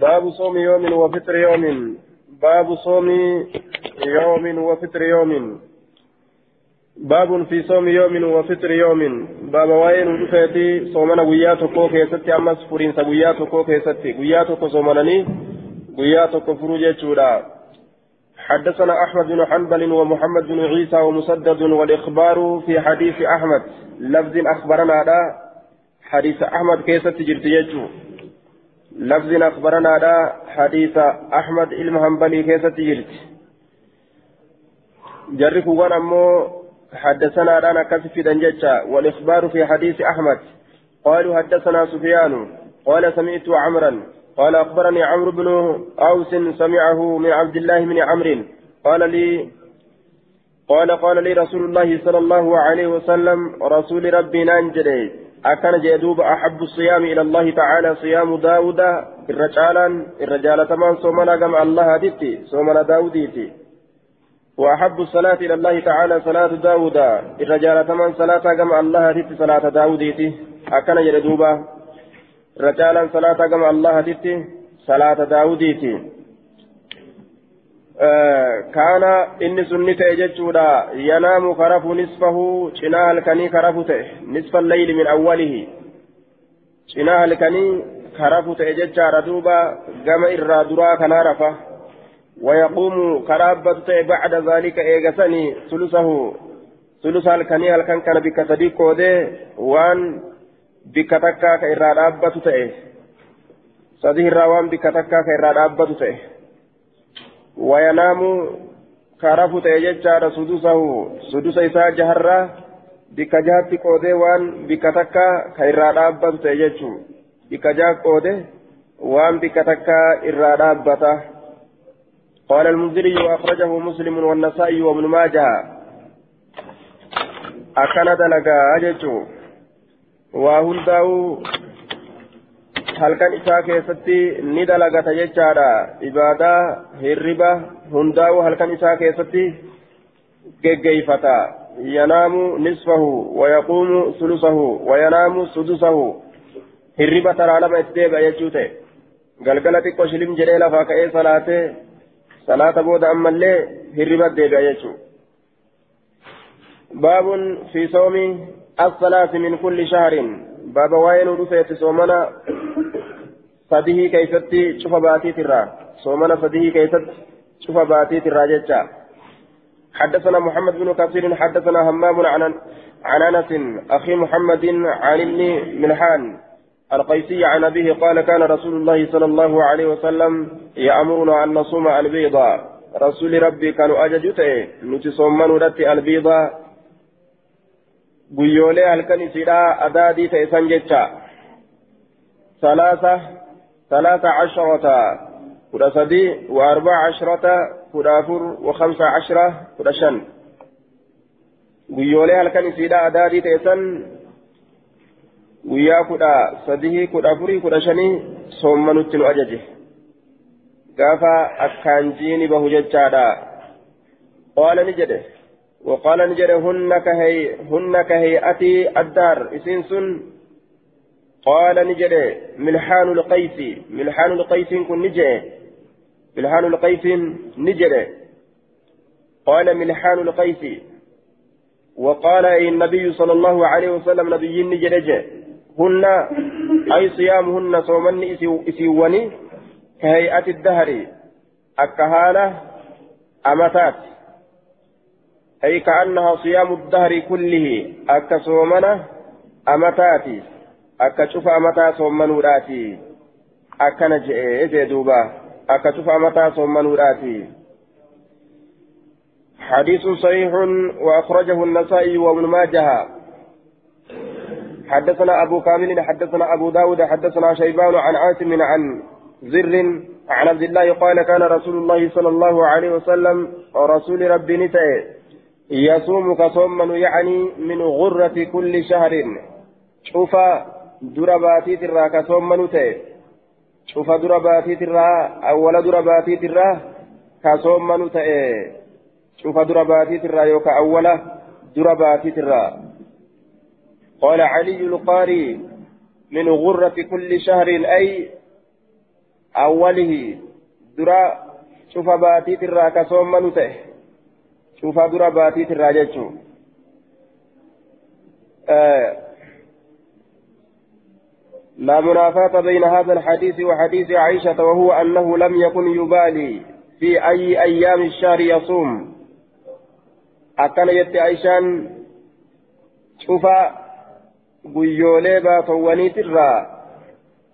باب صوم يوم وفطر يوم. باب صوم يوم وفطر يوم. باب في صوم يوم وفطر يوم. باب وين ودفيتي صومنا غياتو كيستي أمس فرين سغياتو كيستي. غياتو صومناني غياتو فروجة شورا حدثنا أحمد بن حنبل ومحمد بن عيسى ومسدد والإخبار في حديث أحمد. لفظ أخبرنا هذا حديث أحمد كيستي جرتيجو لفظ أخبرنا هذا حديث أحمد المهنبلي كيستي جرت جرك أمو حدثنا رانا كسف دنجتشا والإخبار في حديث أحمد قالوا حدثنا سفيان قال سمعت عمرا قال أخبرني عمرو بن أوس سمعه من عبد الله بن عمرو قال لي قال قال لي رسول الله صلى الله عليه وسلم رسول ربي نانجلي أكن جدوب أحب الصيام إلى الله تعالى صيام داود الرجالا الرجال تمان صومنا كما الله ديتي صومنا داوديتي وأحب الصلاة إلى الله تعالى صلاة داود الرجال تمن صلاة كما الله تت صلاة داوديتي أكن جلدوبا رجالا صلاة كما الله تت صلاة داوديتي آه كان إني سنة جتشودا ينام كرف نصفه شناه الكني كرفته نصف الليل من أوله شناه الكني كرفته جتشارا دوبا قام إرى درا كنارفه ويقوم كرابة بعد ذلك إيغسني ثلثه ثلث الكني الكن كان بك صديق وان بك تكا كإرى رابة تئه صديق الروان بك تكا كإرى رابة تئه وينام كرافو تأججار سدوسه سدوس إساء جهرة بك جهت قودي وان بك تكا كإرى رابة تأججو بك جهت قودي وان بك تكا إرى رابة قال المنذري وأخرجه مسلم والنسائي وابن ماجه. أكن دلقا أججو. وهنداو halkan isaa keessatti ni dalagata jechaadha ibaadaa hirriba hundaa'u halkan isaa keessatti geggeeyfata yanaamu nisfahu wayaquumu sulusahu wayanaamu sudusahu hirriba taraa lama itti deebi'a jechuu ta'e galgala xiqqoo shilim jedhee lafaa ka'ee salaatee صلاة بودا أما اللي هربت ديبا يجو باب في صوم الصلاة من كل شهر باب وين رفيت صومنا شوف باتي ترى صومنا صديه كيفت شوف باتي ترى جتا حدثنا محمد بن كثير حدثنا همام عن عن انس أخي محمد عن ابن ملحان القيسي عن أبيه قال كان رسول الله صلى الله عليه وسلم يأمرنا أن نصوم البيضة رسول ربي كانوا أججته نتصومن رتي البيضة guyyoolee halkan isiidhaa adaadii ta'e san jecha. Wa arbaa casharata kudha afur wa khamsa cashara kudha shan guyyoolee halkan isiidhaa adaadii ta'e san guyyaa kudha sadii kudha afurii kudha shanii soommanutti nu ajaje gaafa akkaan jiini bahu jechaadha qaala ni jedhe وقال نجري هن كهي هن كهيئة الدار إسنسن قال نجري ملحان القيس ملحان القيس كن نجري ملحان القيس نجري قال ملحان القيس وقال النبي صلى الله عليه وسلم نبي نجري هن أي صيامهن صومن إسيوني كهيئة الدهر. الكهانة أمتات. أي كأنها صيام الدهر كله. أكا صومنا أكا شوف أمتا صومنوراتي أكا نجئ دوبا أكا شوف أمتا صومنوراتي حديث صحيح وأخرجه النسائي وابن ماجه حدثنا أبو كامل حدثنا أبو داود حدثنا شيبان عن عاصم عن زر عن عبد الله قال كان رسول الله صلى الله عليه وسلم رسول ربي نتأ يصوم كصوما يعني من غرة كل شهر شوف درباتي ترى كصوما نتأ شوف درباتي ترى أول درباتي ترى كصوما نتأ شوف درباتي ترى يوكا أول درباتي ترى قال علي القاري من غرة كل شهر أي أوله درا شوف باتي ترى كصوم منته شوف درا باتي ترى جتشو لا منافاة بين هذا الحديث وحديث عائشة وهو أنه لم يكن يبالي في أي أيام الشهر يصوم أكن يت عائشان شوف guyyoolee baatowwaniitirraa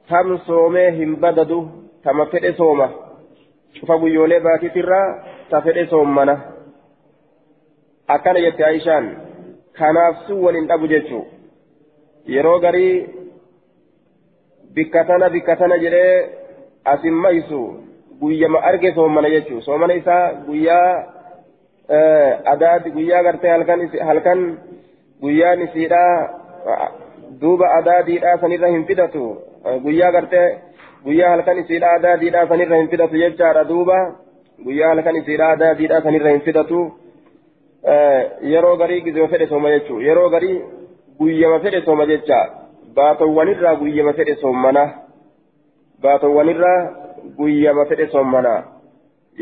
tam soomee hin badadu tama fedhe sooma cufa guyyoolee baatiitirraa ta fedhe soommana akkana jette aishaan kanaaf sun waliin dhabu jechuu yeroo garii bikka tana bikka tana jedhee asin maysu guyyama arge soommana jechuu soomana isaa guyyaa adaati guyyaa gartee halkan guyyaan isiidhaa duuba adaadiidhaa sanirra hin fidatu guyyaa gartee guyyaa halkan isiidha adaadiidhaa sanirra hin fidatu jechaadha duuba guyyaa halkan isiidha adaadiidhaa sanirra hin fidatu yeroo garii gizoo fedhe sooma jechuu yeroo garii guyyama fedhe sooma jecha baatowwanirraa guyyama fedhe soommana baatowwanirraa guyyama fedhe soommana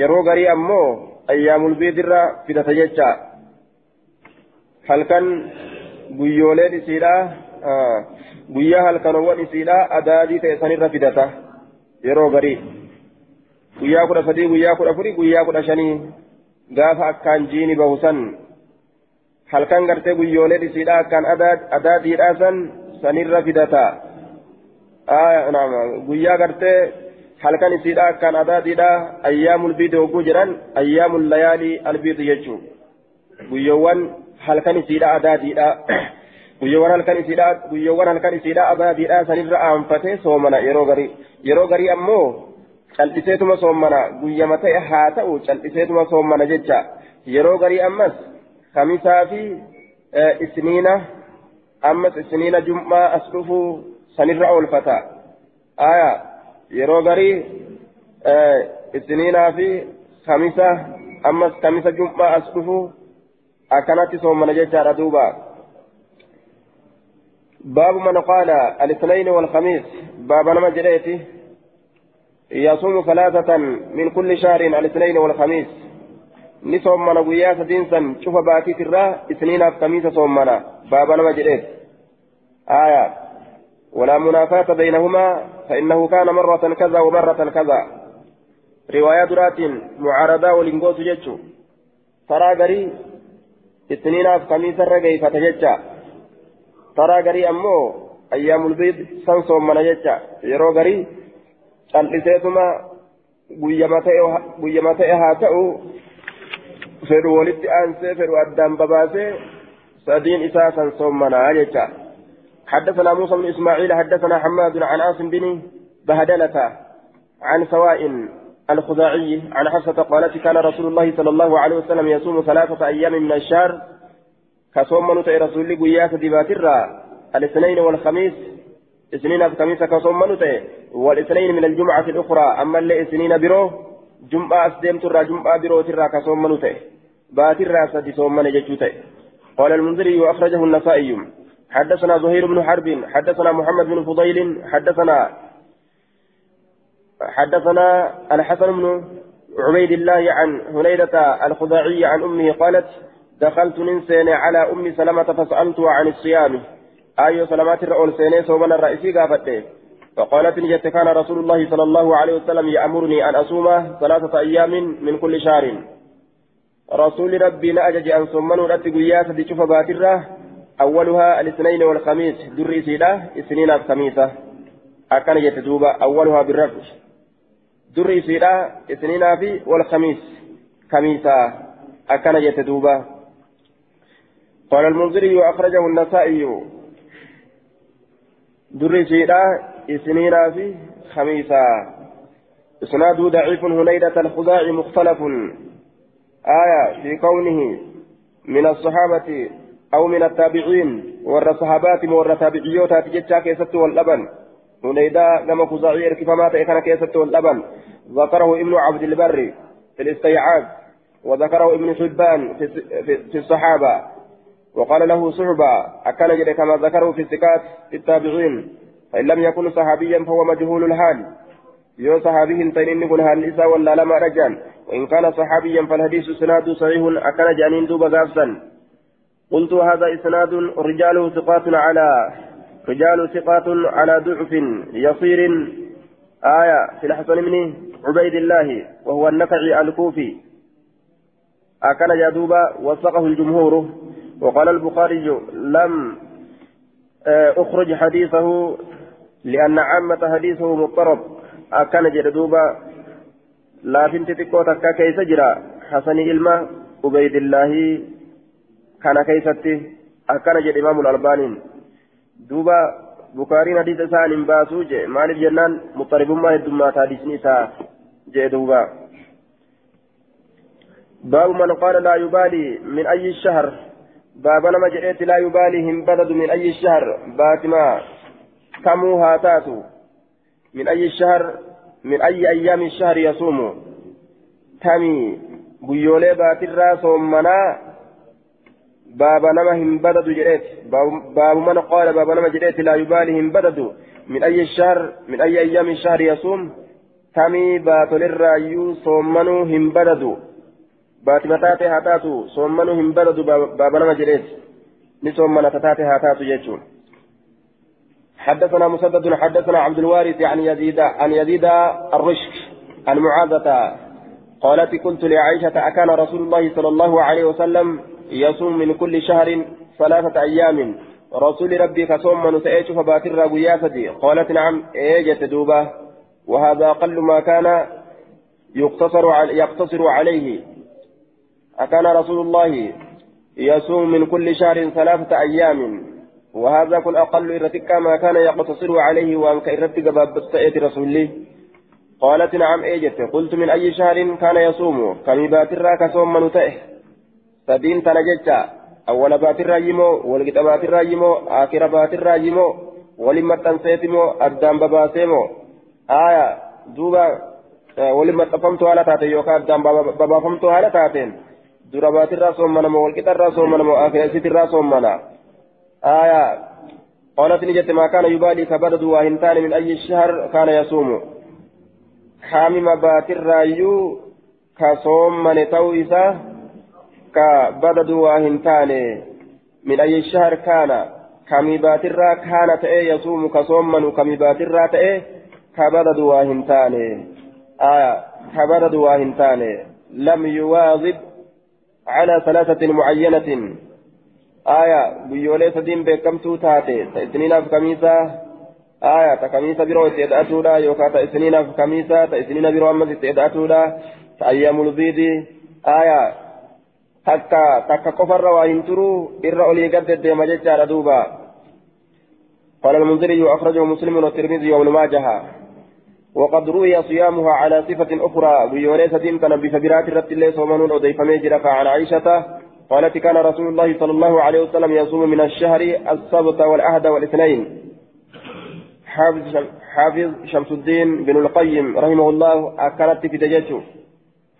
yeroo garii ammoo ayyaamul biidirra fidata jecha halkan guyyooleen isiidha guyyaa halkanowwan isiidha adaadii ta'e sanirra fidata yeroo garii guyyaa kudha sadii guyyaa kudha afurii guyyaa kudha shanii gaafa akkaan jiini bahu san halkan gartee guyyooleen isiidha akkaan adaadiidha san sanirra fidata. Guyyaa gartee halkan isiidha akkaan adaadiidha ayyaamul biidi hogguu jedhan ayyaamul layaalii albiidi jechuu. Guyyoowwan halkan isiidha adaadiidha guyyoowwan halkan isiidha guyyoowwan halkan isiidha adaadiidha sanirra aanfatee soomana yeroo garii yeroo garii ammoo cal'iseetuma soomana guyyama ta'e haa ta'u cal'iseetuma soomana jecha. Yeroo garii ammas kamisaa fi isniina ammas isniina jum'aa as dhufu sanirra oolfata aya yeroo garii isniinaa fi kamisa ammas kamisa jum'aa as dhufu أكنت صومنا ججار دوبا باب من قال الاثنين والخميس باب نما جريتي يصوم ثلاثة من كل شهر الاثنين والخميس نصوم من قياس دينسا شوف باتي ترى اثنين خميس صومنا باب نما جريت آية ولا منافاة بينهما فإنه كان مرة كذا ومرة كذا رواية درات معارضة ولنقوس جتشو ترى قريب itiniinaaf kamiisarra geeyfata jecha. Taraa garii ammoo ayyaamul biid san soommana jecha. Yeroo garii cal'iseetuma guyyama ta'e haa ta'u fedhu walitti aansee fedhu addaan babaasee sadiin isaa san soommanaa jecha. حدثنا موسى بن اسماعيل حدثنا حماد عن عاصم بن بهدلة عن سواء الخزاعي عن حفصة قالت كان رسول الله صلى الله عليه وسلم يصوم ثلاثة أيام من الشهر كصوم نتأي رسول الله قياس دبات الاثنين والخميس اثنين الخميس كصوم نتأي والاثنين من الجمعة الأخرى أما اللي اثنين برو جمعة أسديم ترى جمعة برو ترى كصوم نتأي بات الرا سدي صوم نجتوتأي قال المنذري وأخرجه النسائي. حدثنا زهير بن حرب حدثنا محمد بن فضيل حدثنا حدثنا الحسن بن عبيد الله عن هنيدة الخزاعية عن أمه قالت دخلت ننسين على أم سلمة فسألتها عن الصيام. أي سلمات الرؤول سيني صومنا الرئيسي قافته فقالت نجت كان رسول الله صلى الله عليه وسلم يأمرني أن أصوم ثلاثة أيام من كل شهر. رسول ربي نأجج أن صمنوا رتق قياسة دي شوف باترة. أولها الاثنين والخميس دري سيدة اثنين الخميسة. أكان يتدوب أولها بالرفع دري سيرا اثنين في والخميس خميسا أكن يتدوبا قال المنذري وأخرجه النسائي. دري سيرا اثنين في خميسا إسناده ضعيف هنيدة الخزاعي مختلف. آية في كونه من الصحابة أو من التابعين ور الصحابات ور تابعيوتا تجتشا كيست واللبن. هنيدا كما خزاعي كفما تأكل كيست واللبن. ذكره ابن عبد البر في الاستيعاب. وذكره ابن حبان في, في الصحابة. وقال له صحبة أكان كما ذكره في الثقات في التابعين. فإن لم يكن صحابيا فهو مجهول الحال. يو صحابي إني كن هل إسا ولا لما رجان. وإن كان صحابيا فالحديث سناد صحيح أكن جانين دوب غافسا قلت هذا إسناد رجاله ثقات على رجال ثقات على ضعف يصير. آية في الحسن بن عبيد الله وهو النفعي الكوفي. أكن جدوبا وثقه الجمهور. وقال البخاري لم أخرج حديثه لأن عامة حديثه مضطرب. أكن جدوبا لا فنت تكو تكا كيس جرا حسن إلما عبيد الله كان كيستي أكن جد إمام الألباني دوبا بخاري حديث سان باسو جي مالف جنان مضطرب ما يدما حديث نساء جي دوبا باب من قال لا يبالي من أي الشهر باب نما جئت لا يبالي هم بدد من أي الشهر باتما كمو هاتاتو من أي الشهر من أي أيام الشهر يصوم؟ تمي بيولي باترا صومنا باب نما هم بدد جئت باب من قال باب نما جئت لا يبالي هم بدد من أي الشهر من أي أيام الشهر يصوم؟ تمي باتل الرأيو صومنو هم بددو. باتما تاتي هاتاتو صومنو هم بلدو بابا نما جريت. نصومنا تاتي هاتاتو يجون حدثنا مسدد حدثنا عبد الوارث عن يزيد عن يزيد الرشك عن معاذة. قالت قلت لعائشة أكان رسول الله صلى الله عليه وسلم يصوم من كل شهر ثلاثة أيام. رسول ربي كصوم من سأيش فباتر قياستي قالت نعم إيجت دوبة. وهذا أقل ما كان يقتصر يقتصر عليه. أكان رسول الله يصوم من كل شهر ثلاثة أيام. وهذا كل أقل إرتك ما كان يقتصر عليه وأنك إرتك بابتئة رسول قالت نعم إيجت. قلت من أي شهر كان يصوم؟ كميبات الراك صوم من تئه سدين تنججا أول بات الراجمو والكتابات الراجمو آخر بات الراجمو ولما تنسيتمو أدام بباسيمو آية دوبا ولما تفهمت على تاتي. يوكا أدام بابا فهمت على تاتين. دربات الراس ومنا والكتاب الراس ومنا وآخرة الراس ومنا آية قالت نجت ما كان يبالي كبرد واهنتان من أي شهر كان يصوم. حامم بات الرايو كصوم من تويسا كبرد واهنتان من أي شهر كان. كميبات الرا كان تأي يصوم كصوم من كميبات الرا تأي كبرد واهنتان. آية كبرد واهنتان. لم يواظب على ثلاثة معينة. آية بيولي سدين بكمتو تاتي تأسنين في كميسة. آية تكميسة برو تيدأتولا يوكا تأسنين في كميسة تأسنين برو أمس تيدأتولا تأيام البيض آية takka takka qofarra waa hin turu irra olii gadde deema jechaadha duuba قال المنذري أخرجه مسلم والترمذي وابن ماجه. وقد روي صيامها على صفة أخرى. بيوليس دين كان بفبرات رت الله صومنون أضيف ميجر فعن عائشة. قالت كان رسول الله صلى الله عليه وسلم يصوم من الشهر السبت والأهد والاثنين. حافظ حافظ شمس الدين بن القيم رحمه الله أكلت في دجاجه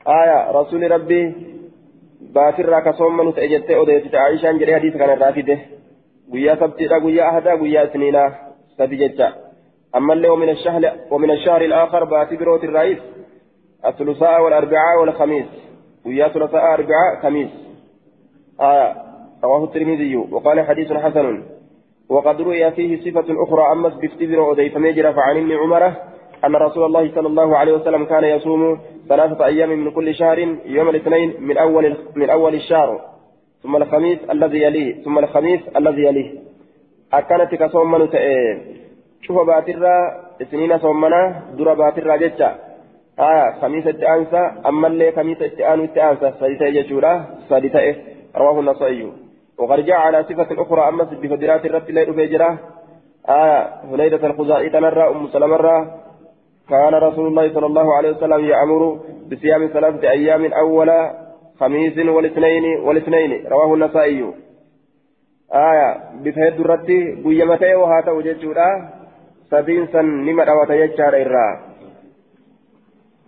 آية رسول ربي بافر كصوم من تأجت أضيف عائشة جري حديث كان الرافده ويا سبت ويا أهدا ويا سنينا سبجتا أما اللي ومن الشهر ومن الشهر الآخر باتي بروت الرئيس. الثلاثاء والأربعاء والخميس. ويا ثلاثاء أربعاء خميس. آه رواه الترمذي. وقال حديث حسن. وقد روي فيه صفة أخرى أمس بافتبر أديف مجرى فعن ابن عمر أن رسول الله صلى الله عليه وسلم كان يصوم ثلاثة أيام من كل شهر يوم الاثنين من أول من أول الشهر ثم الخميس الذي يليه ثم الخميس الذي يليه. أكانت كصوم من شوف باترا سنين صومنا درا باترا جتا آية خميسة تأنسى أما اللي خميسة تأنو تأنسى سادسة يجورا سادسة رواه النصائي. وقد جاء على صفة أخرى أما بفدرات الرب لا يبجرا آية هنيدة الخزائي تنرى أم سلمة كان رسول الله صلى الله عليه وسلم يأمر بصيام ثلاثة أيام أول خميس والاثنين والاثنين. رواه النسائي آية بفهد الرد قيمته وهاته وجدت سبين سن نما دوات يجار إرا.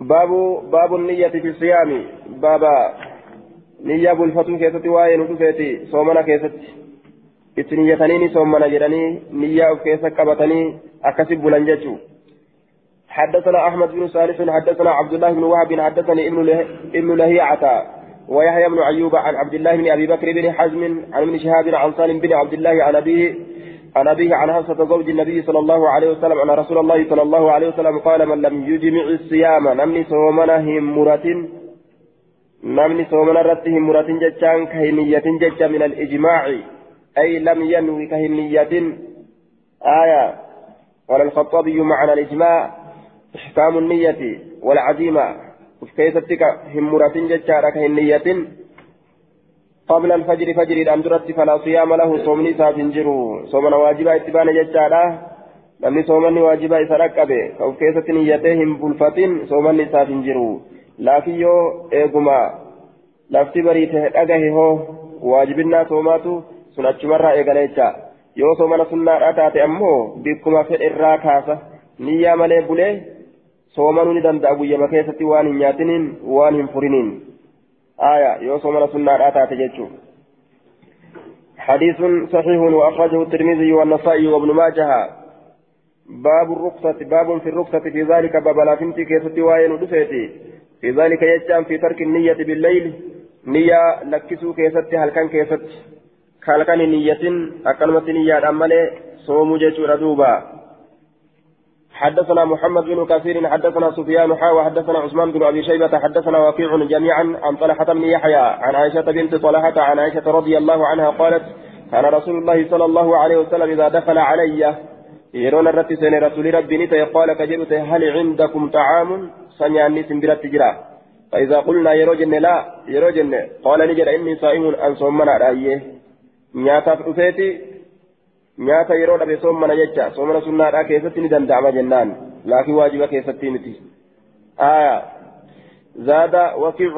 باب باب النية في الصيام. بابا نية بالفتو كيستي واي ندفيتي صومنا كيستي itiniyyatanii soomana jedhanii niyyaa of keessa qabatanii akkasi bulan حدثنا أحمد بن سالف حدثنا عبد الله بن وهب حدثني ابن له... ابن لهيعة ويحيى بن أيوب عن عبد الله بن أبي بكر بن حزم عن ابن شهاب عن سالم بن عبد الله عن أبيه عن أبيه عن حفصة زوج النبي صلى الله عليه وسلم أن رسول الله صلى الله عليه وسلم قال من لم يجمع الصيام نمني صومنا همرة نمني صومنا رت همرة جتان كهنية جتا من الإجماع أي لم ينوي كهنية آية قال الخطابي معنى الإجماع إحكام النية والعزيمة كيف همرة جتا كهنية قبل الفجر فجر الأمدرة فلا صيام له صومني سافنجرو صومنا واجبا اتبانا جتشارا namni soomanni waajibaa isa dhaqqabe ka uf keessatti niyyatee hin laakiin yoo eeguma lafti bariite dhagahe hoo waajibinnaa soomaatu sun achumarraa eegala jecha yoo soomana sunnaadhaa taate ammoo bikkuma fedhe irraa kaasa niyyaa malee bulee soomanuu ni danda'a guyyama keessatti waan hin nyaatiniin waan hin furiniin آية يوصل من سنة آتات جيتشو حديث صحيح وأخرجه الترمذي والنسائي وابن ماجه باب الرخصة باب في الرخصة في ذلك باب لا فهمتي كيف تواين ودفيتي في ذلك يجتام في ترك النية بالليل نية لكسو كيست هل كان كيست كان نية أكلمة نية أمالي صوم جيتشو ردوبا. حدثنا محمد بن كثير حدثنا سفيان حا وحدثنا عثمان بن أبي شيبة حدثنا وكيع جميعا عن طلحة بن يحيى عن عائشة بنت طلحة عن عائشة رضي الله عنها قالت كان رسول الله صلى الله عليه وسلم إذا دخل علي يرون الرت سن رسول ربي نتا قال كجلت هل عندكم طعام سنياني سنبرت جرا فاذا قلنا يروجن لا يروجن قال نجر اني صائم ان صومنا نياتف رفيتي nyaata yeroo dhabe soomana jecha soomana sunnaadhaa keessatti ni danda'ama jennaan. Laakiin waajiba keessatti miti. آية زاد وكيع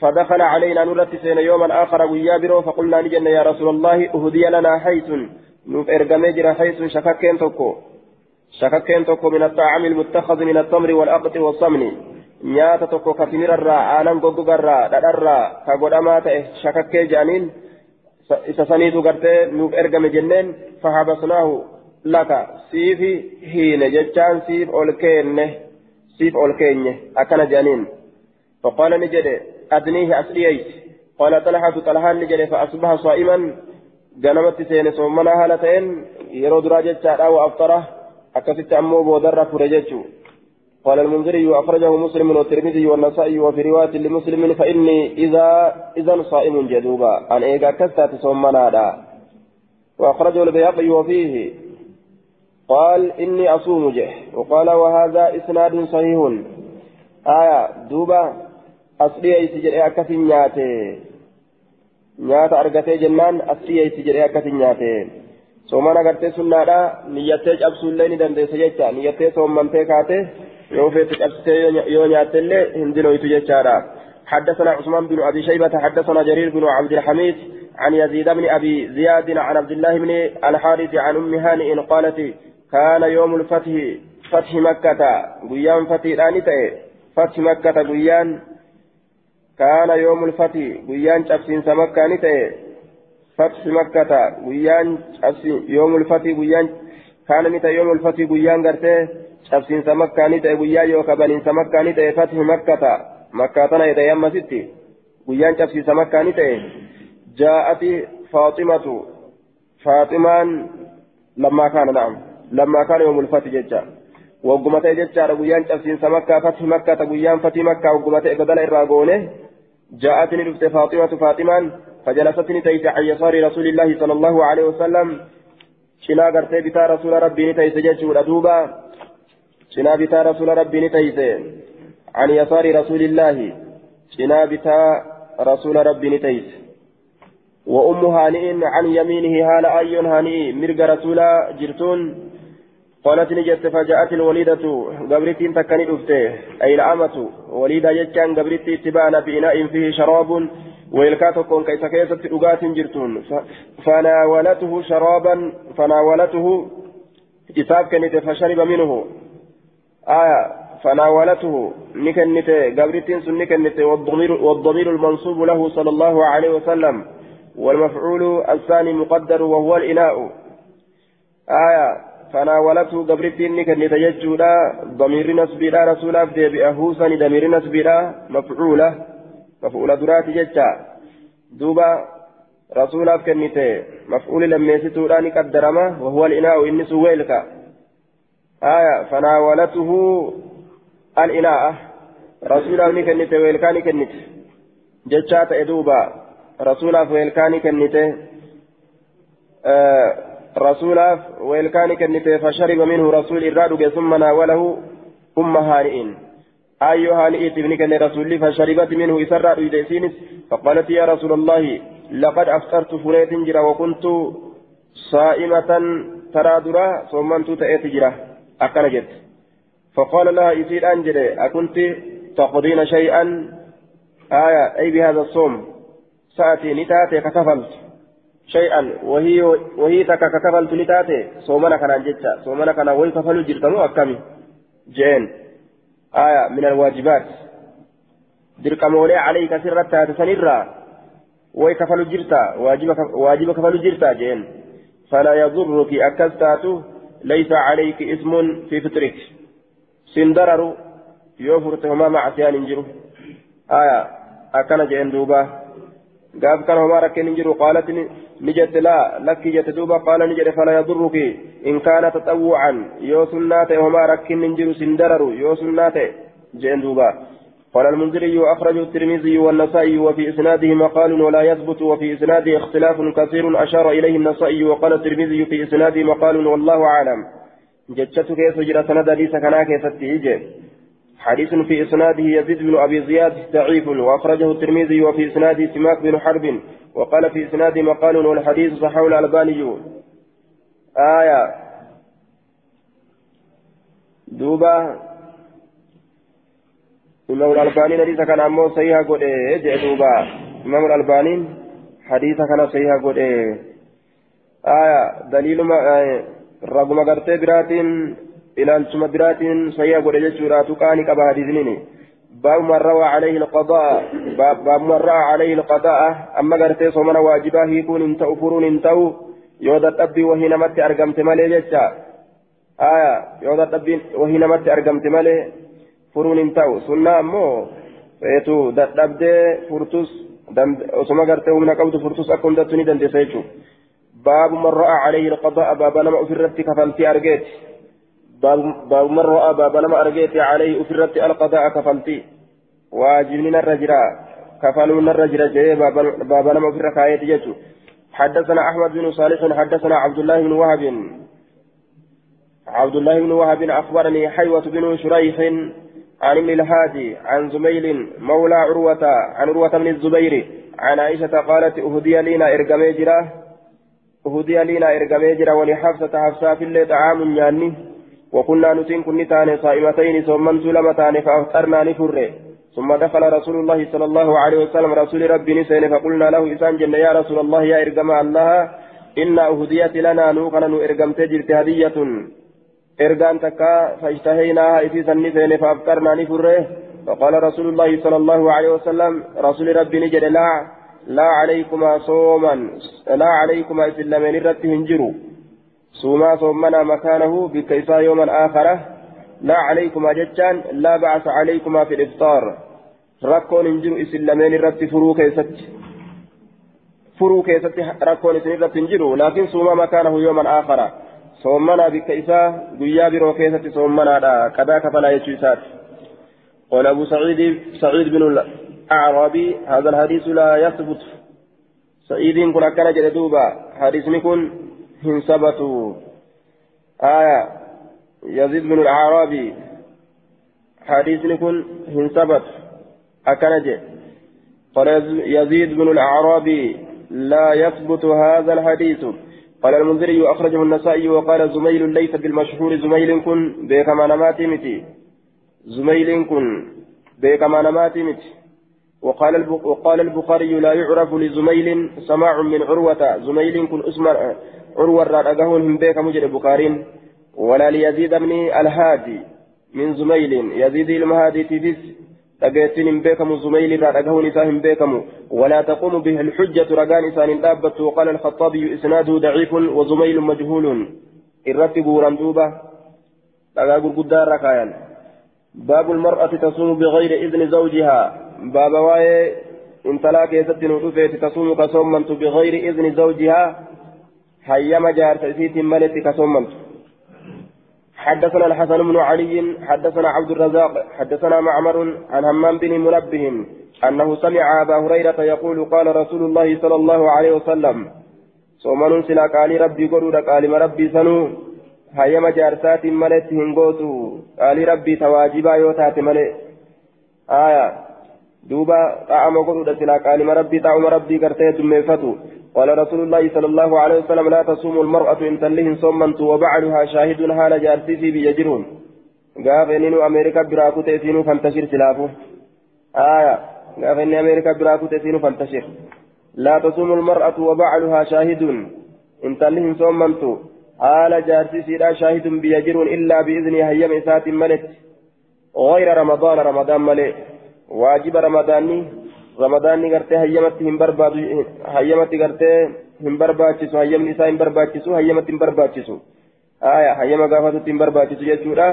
فدخل علينا نرت سين يوما آخر ويابرو فقلنا نجن يا رسول الله أهدي لنا حيث نوف إرقمجر حيث شككين توكو شككين توكو من الطعام المتخذ من التمر والأقط والصمن نياتا توكو كتمر الرا آنان غوغو الرا دادرا كغوداما تأه شككي جانين nuuf ergame jenneen fahabasnaahu laka siifi hiine jechaan siif ol keenne siif ol keenye akkana jedhaniin فقال نجد أدنيه أسلييت قال طلحة طلحة نجد فأصبح صائما جنمت سين صومنا هالتين يرود راجت أو أفطره أكفت أمو بودر فرجته قال المنذري أخرجه مسلم والترمذي والنسائي وفي رواية لمسلم فإني إذا إذا صائم جدوبا أن إيجا كستات صومنا وأخرجه البياقي وفيه قال إني أصوم جه وقال وهذا إسناد صحيح آية دوبا أصلي أي سجل نياتي أرغتي جنان أصلي أي سجل أكثر نياتي soomana agartee sunnaadha niyyattee cabsuullee ni dandeessa jecha niyyattee soommantee kaate yoo feete cabsitee yoo nyaattellee hin dinoytu jechaadha. حدثنا عثمان بن ابي شيبه حدثنا جرير بن عبد الحميد عن يزيد بن ابي زياد عن عبد الله بن الحارث عن ام هانئ قالت كان يوم الفتح فتح مكة قيان فتح الآنتة kaana yoomul fati guyyaan cabsiinsa makkaa ni ta'e. Fatxi makkata guyyaan cabsi yoomul fati guyyaan kaana ni ta'e yoomul fati guyyaan gartee cabsiinsa makkaa ni ta'e guyyaa yookaan baniinsa makkaa ni ta'e fatxi makkata. Makkaa tana ta'e ammasitti guyyaan cabsiinsa makkaa ni ta'e. Jaa'ati faaximatu faaximaan lammaa kaana na'am. Lammaa kaana yoomul fati jecha. Wagguma ta'e jechaadha guyyaan cabsiinsa makkaa fathi makkata guyyaan fatii makkaa wagguma ta'e badala irraa goone jaa'ati ni dhufte faaximatu faaximaan فجلست نتيجة عن يسار رسول الله صلى الله عليه وسلم شنا قرتي بتا رسول ربي نتيجة جيش دوبا شنا بتا رسول ربي نتيسه عن يسار رسول الله شنا بتا رسول ربي نتيس وأم هانئ عن يمينه هال أي هانئ مرق رسول جرتون قالت نجت فجاءت الوليدة قبرتين تكني دفته. أي الأمة وليدة جتان قبرتي اتبانا بإناء فيه شراب ويلكاتكم كيس كيسة أغات جرتون. فناولته شرابا فناولته إساف كنت فشرب منه. آية فناولته نكنت قبرتين سن نكنت والضمير, والضمير المنصوب له صلى الله عليه وسلم. والمفعول الثاني مقدر وهو الإناء. آية فناولته قبرتين كنت يجودا ضمير نسبيلا رسولا في بأهوسا ضمير نسبيلا مفعولة مفعولة درات ججا دوبا رسولا كنت مفعول لما يستوراني قدرما وهو الإناء إني سويلك آية فناولته الإناء رسولا كنت ويلكاني كنت ججا تأدوبا رسولا ويلكاني كنت آه رسولاف ويلكان كنته فشرب منه رسول الراد ثم ناوله أم هانئ أي هانئ ابن كن فشربت منه إسرى يدسينس فقالت يا رسول الله لقد أفطرت فريت جرا وكنت صائمة ترى درا صومنت تأتي جرا. أكن جد. فقال لها يسير أنجل أكنت تقضين شيئا؟ آية أي بهذا الصوم. سأتي نتاتي كتفلت شيئا. وهي وهي تكا كفل تلتاتي. صومنا كان جتا صومنا كان وهي كفل جرتنو أكمي جين. آية من الواجبات. دركمولي عليك سرتا تسنرا وهي كفل جرتا. واجب واجب كفل جرتا. جين. فلا يضرك أكستاتو. ليس عليك اسم في فطرك. سندرر يوفرتهما مع سيان جرو آية. أكن جين دوبا. قاب كان ركن نجر قالت نجد لا لك جت دوبا قال نجد فلا يضرك. إن كان تطوعا يو سنات هما ركن نجر سندرر يو سنات جين دوبا. قال المنذري أخرج الترمذي والنسائي وفي إسناده مقال ولا يثبت وفي إسناده اختلاف كثير أشار إليه النسائي وقال الترمذي في إسناده مقال والله أعلم. جتشتك يسجر سند ليس كنا كيف حديث في إسناده يزيد بن أبي زياد ضعيف وأخرجه الترمذي وفي إسناده سماك بن حرب وقال في إسناده مقال والحديث صححه الألباني. آية. دوبا. إمام الألباني حديث كان أمو صحيحة قد إيه؟ دوبا. إمام الألباني حديث كان صحيحة قد إيه؟ آية. دليل ما آية. رغم براتين ilaalchuma biraatiin sayyaa godhe jechuudha tuqaani qaba hadiisniini باب من روى عليه القضاء باب من روى عليه القضاء أما قرتي صومنا واجبا هيكون انتو فرون انتو يودا تبي وهي نمت أرقمت مالي جيتشا آية يودا تبي وهي نمت أرقمت مالي فرون انتو سنة أمو فيتو دبدي فرتوس osoma gartee humna qabdu furtus akka hundattuu ni dandeessa jechuudha baabu man ra'a alayhi alqadaa baaba nama ofirratti kafaltii argeeti باب من رأى باب لما أرجيت عليه أفرت القضاء كفلتي. واجبني الرجرا كفلون الرجرا جاي باب لما أفر كايت جتو. حدثنا أحمد بن صالح حدثنا عبد الله بن وهب. عبد الله بن وهب أخبرني حيوة بن شريح عن ابن الهادي عن زميل مولى عروة عن عروة بن الزبير. عن عائشة قالت أهدي لنا إرقمي جرا. أهدي لنا إرقمي جرا ولحفصة حفصة في الليل طعام يعني وكنا نتين كن تاني صائمتين ثم سلمة تاني فأفطرنا نفر ثم دخل رسول الله صلى الله عليه وسلم رسول ربي نسين فقلنا له إسان جنة يا رسول الله يا إرقم الله إن أهديت لنا نوقنا نؤرقم تجرت هدية. إرقان تكا فاجتهيناها إسيسا نسين فأفطرنا نفر فقال رسول الله صلى الله عليه وسلم رسول ربي نجد لا لا عليكما صوما لا عليكما إسلامين رتهن جروا صوما صومنا مكانه بكيسا يوما آخر. لا عليكما جتان لا بعث عليكما في الإفطار. ركون انجر إسلامين رت فرو كيست. فرو كيست ركون إسلامين رت انجر لكن صوما مكانه يوما آخر. صومنا بكيسا قيا برو كيست صومنا لا كذاك فلا يجوسات قال أبو سعيد سعيد بن الأعرابي هذا الحديث لا يثبت. سعيد كن كان جلدوبا. حديث نكون ثبتوا آية. يزيد بن الأعرابي. حديث نكون هم ثبت. أكنج. قال يزيد بن الأعرابي لا يثبت هذا الحديث. قال المنذري أخرجه النسائي وقال زميل ليس بالمشهور. زميل كن بكما نماتي متي زميل كن بكما نماتي متي وقال وقال البخاري لا يعرف لزميل سماع من عروة. زميل كن اسم عروة رأجهون هم بيك مجد بخارين ولا ليزيد بن الهادي من زميل يزيد المهادي تبس تجيتين هم بيكم زميل رأجهون إساهم بيكم ولا تقوم به الحجة رجان إسان دابة وقال الخطابي إسناده ضعيف وزميل مجهول irratti guuran duuba dhagaa gurguddaa irra kaayan baabu lmar'ati tasuumu bigayri idni zawjihaa baaba waa'ee intalaa keessatti nu dhufeeti tasuumu ka soommantu bigayri idni zawjihaa jaarsa isiitiin maletti ka soommantu حدثنا الحسن بن علي حدثنا عبد الرزاق حدثنا معمر عن همام بن منبه أنه سمع أبا هريرة يقول قال رسول الله صلى الله عليه وسلم صومن سلا قال ربي قرود قال ربي سنو هيما جارسات ملت هنغوتو قال ربي تواجبا يوتات ملت آية. دوبا طعم قرود سلا قال ربي طعم ربي كرتيت ميفتو قال رسول الله صلى الله عليه وسلم لا تصوم المرأة إن تلهن صمنت وبعلها شاهد حال جارسي في بيجرون قاف إنه أمريكا براكو تيسينو فانتشر سلافه آية قاف إن أمريكا براكو تيسينو فانتشر لا تصوم المرأة وبعلها شاهد إن تلهن صمنت حال جارسي سيرا شاهد بيجرون إلا بإذن هيم إسات ملت غير رمضان رمضان ملت واجب رمضاني ramadaanni gartee hayyamatti hin barbaadu hayyamatti gartee hin barbaachisu hayyamni isaa hin barbaachisu hayyamatti hin barbaachisu aya hayyama gaafatutti hin barbaachisu jechuudha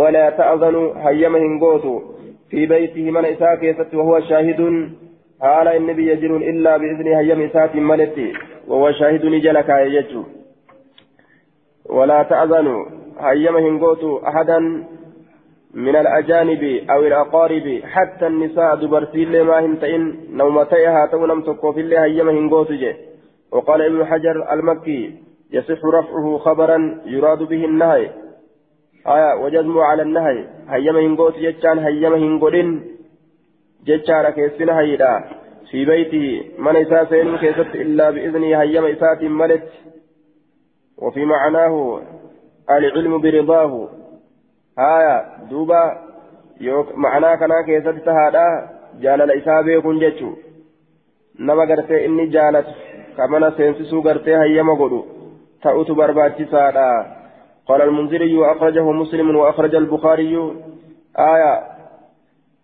walaa ta'zanu hayyama hin gootu fi beeytihi mana isaa keessatti wahuwa shaahidun haala inni biyya jiruun illaa biizni hayyama isaatiin maletti wahuwa shaahidun jala kaaye jechuu walaa ta'zanu hayyama hin gootu ahadan من الأجانب أو الأقارب حتى النساء دبرتي اللي ما هنتئن نومتيها تونم تكو في الله هيما هنغوتجي وقال ابن حجر المكي يصح رفعه خبرا يراد به النهي. آية وجزم على النهي. هيما هنغوت جتان هيما هنغولين جتان كيسنا هيدا. في بيته من إساسين كيست إلا بإذنه هيما إسات ملت. وفي معناه العلم برضاه. Haya duuba ma'anaa kanaa keessatti tahaadha jaalala isaa beekuun jechuu nama gartee inni jaalatu ka mana seensisuu gartee hayyama godhu ta'utu barbaachisaadha قال المنذري وأخرجه مسلم وأخرج البخاري آية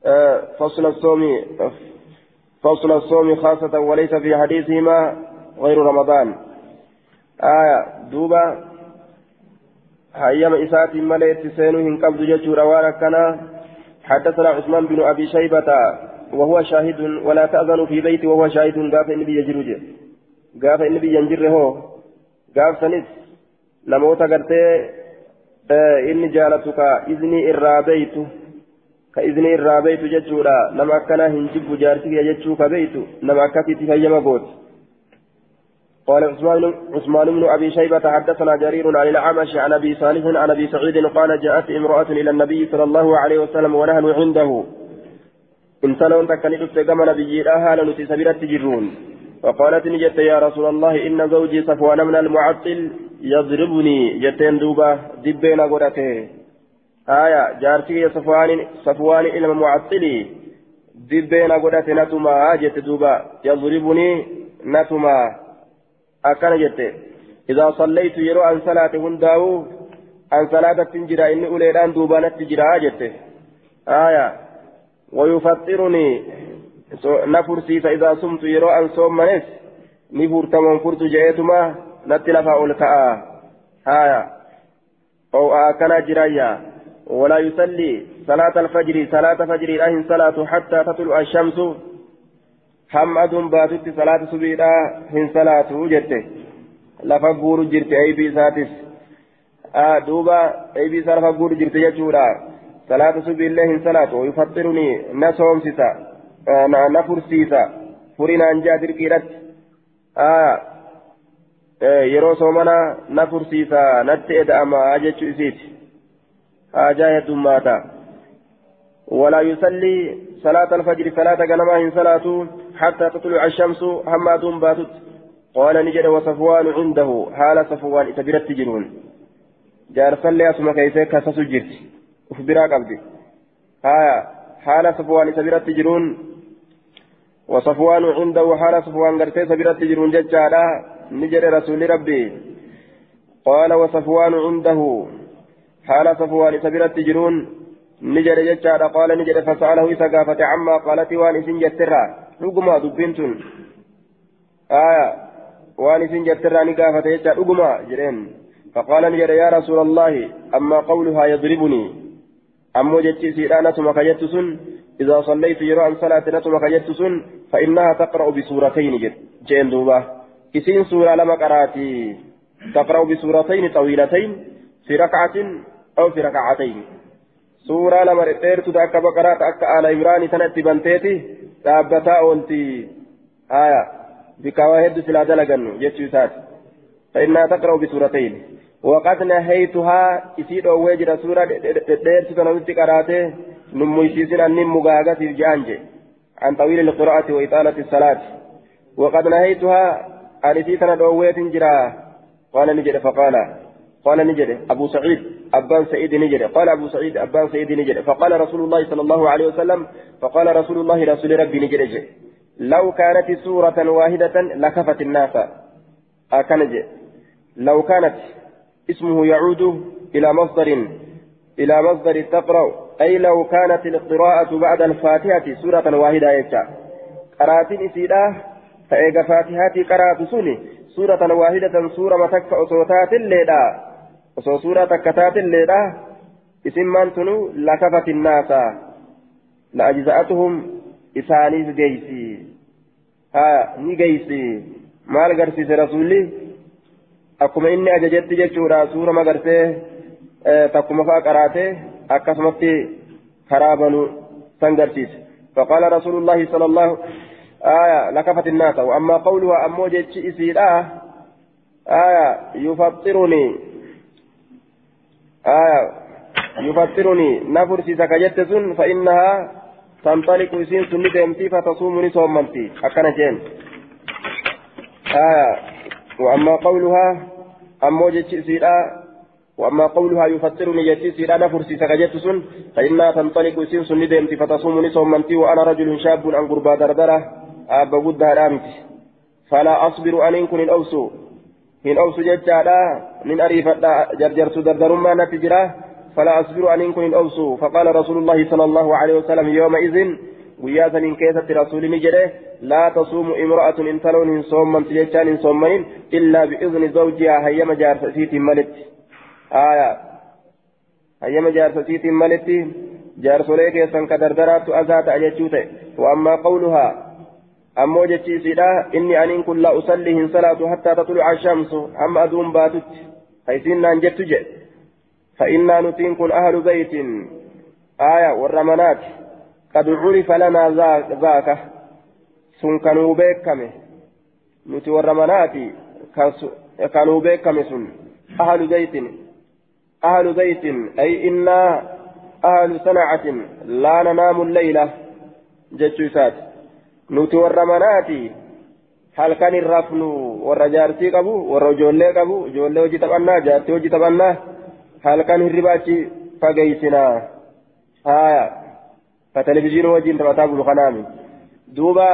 آه فصل الصوم فصل الصوم خاصة وليس في حديثهما غير رمضان آية دوبا هيما إسات ملئت سينو هنقبض وأنا كان حدثنا عثمان بن أبي شيبة وهو شاهد ولا تأذن في بيتي وهو شاهد. قاف النبي يجرج قاف النبي ينجر هو. قاف سنس نموت قرتي إني جالتك إذني إرابيت. كإذني إرابيت ججورا نما كان هنجب جارتك يججوك بيت. نما كتت هيما قوت. قال عثمان عثمان بن أبي شيبة حدثنا جرير عن الأعمش عن أبي صالح عن أبي سعيد قال جاءت امرأة إلى النبي صلى الله عليه وسلم ونحن عنده. إن سنون تكنت كما نبي أهل نتي سبيرت تجرون. فقالت نجت يا رسول الله إن زوجي صفوان من المعطل يضربني. جتين دوبا دبينا قرته آية جارتي صفوان صفوان إلى المعطلي دبينا قرته نتما. جت دوبا يضربني نتما. Sallaytu yeroo an salaate hundaa'u an salaatattin jira inni uleedhaan duubaanatti jira jette aya wayufaxxirunii na fursiisa idaa sumtu yeroo an soommanes ni furtamoon furtu je'eetuma natti lafaa ol ka'a aya oo akkana jirayya ولا يصلي صلاة الفجر صلاة فجر أهن صلاة حتى تطلع الشمس هم أدم باتت صلاة سبيلا هن صلاة جرته لفا قور جرت أي بي ساتس آه دوبا أي بي سار فقور جرت يجورا صلاة سبيلا هن صلاة. ويفطرني نسوم سيسا. آه نفر سيسا. فرنا أنجا دركيرت آه yeroo soomana na fursiisa natti eda'ama jechuu isiiti haajaa heddummaata walaa yusallii صلاة الفجر صلاة غنما إن صلاة حتى تطلع الشمس هما دون باتت. قال نجد وصفوان عنده حال صفوان إتبرت تجرون جار صلي أسمى كيسي كسس جرت. أخبرا قبدي ها حال صفوان إتبرت تجرون وصفوان عنده حال صفوان قرتي سبرت تجرون ججالا. نجد رسول ربي. قال وصفوان عنده حال صفوان إتبرت تجرون نجد ججارا قال نجد فسأله إذا قافت عما قالت وان جترا. رقما دبنتن آية وان جترا نقافت ججارا رقما جرين. فقال نجد يا رسول الله أما قولها يضربني. أمو جتي سيرانا ثم إذا صليت يرى عن صلاة ثم فإنها تقرأ بسورتين جين دوبا. إسين سورة لما قرأتي. تقرأ بسورتين طويلتين في ركعة أو في ركعتين. سورة لما رتيرت تأكا بقرات أكا آل إمران تنتي بنتيتي تابتا أولتي آية بكواهد سلا دلقن جتشوسات فإنها تقرأ بسورتين وقد نهيتها إسيد أوجر سورة ديرت تنوتي قراته نمويسيسن أني مغاغة الجانج عن طويل القراءة وإطالة الصلاة وقد نهيتها أرسيتنا دويت جرا قال نجد فقال قال نجد أبو سعيد أبان سعيد نجد قال أبو سعيد أبان سعيد نجد فقال رسول الله صلى الله عليه وسلم فقال رسول الله رسول ربي نجد لو كانت سورة واحدة لكفت الناس. أكنج لو كانت اسمه يعود إلى مصدر إلى مصدر تقرأ. أي لو كانت القراءة بعد الفاتحة سورة واحدة يجا. قرات إسيدا فإيجا فاتحة قرات سوني. سورة واحدة سورة متك أصوتات الليلة. Osoo suuraa takka taatelleedha isin maantunu lakafat innaasa la'ajza'atuhum isaaniif geeysi haa ni geeysi maal garsiise rasuulli akkuma inni ajajetti jechuudha suura magarsee takkuma fa'a qaraatee akkasumatti karaa banu san garsiise فقال رسول الله صلى الله آية لكفت الناس وأما قولها أمو جيتش إسيرا آية يفطرني آية. يفطرني نفرسي سكجت سن فإنها تنطلق سين سن ديمتي فتصومني صومنتي أكنا جين. آية. وأما قولها أمو جيتش إسيرا وأما قولها يفطرني جيتش إسيرا نفرسي سكجت سن فإنها تنطلق سين سن ديمتي فتصومني صومنتي وأنا رجل شاب عن قربا دردرة. أبا رامتي فلا أصبر أن إن الأوسو hin obsu jechaadha nin ariifadha jarjarsu dardarummaa natti فلا أصبر أن كن أوصو فقال رسول الله صلى الله عليه وسلم يومئذ guyyaa saniin keessatti rasuulini jedhe laa tasuumu imra'atun intaloon hin soommantu jechaan hin soommanin illaa bi'izni zawjihaa hayyama jaarsa isiitiin malitti aya hayyama jaarsa isiitiin malitti jaarsolee keessan ka dardaraattu ammoo jechi isiidha inni aniin kun laa usalli hin salaatu hattaa tatluca ashamsu hamma aduun baatutti. Haysiin naan jettu jedhe فإنا نتين كن أهل بيت آية والرمانات قد عرف لنا ذاك سن كانوا بيكمه نتي والرمانات كانوا بيكمه سن أهل بيت أهل بيت أي إنا أهل صنعة لا ننام الليلة جتشوسات نتي والرمانات هل كان الرفن والرجارتي قبو والرجولة قبو جولة وجي تبنى جارتي وجي تبنى halkan hirriba achi fageeysinaa haya ka televizhiinii wajjiin taphataa bulu kanaami duuba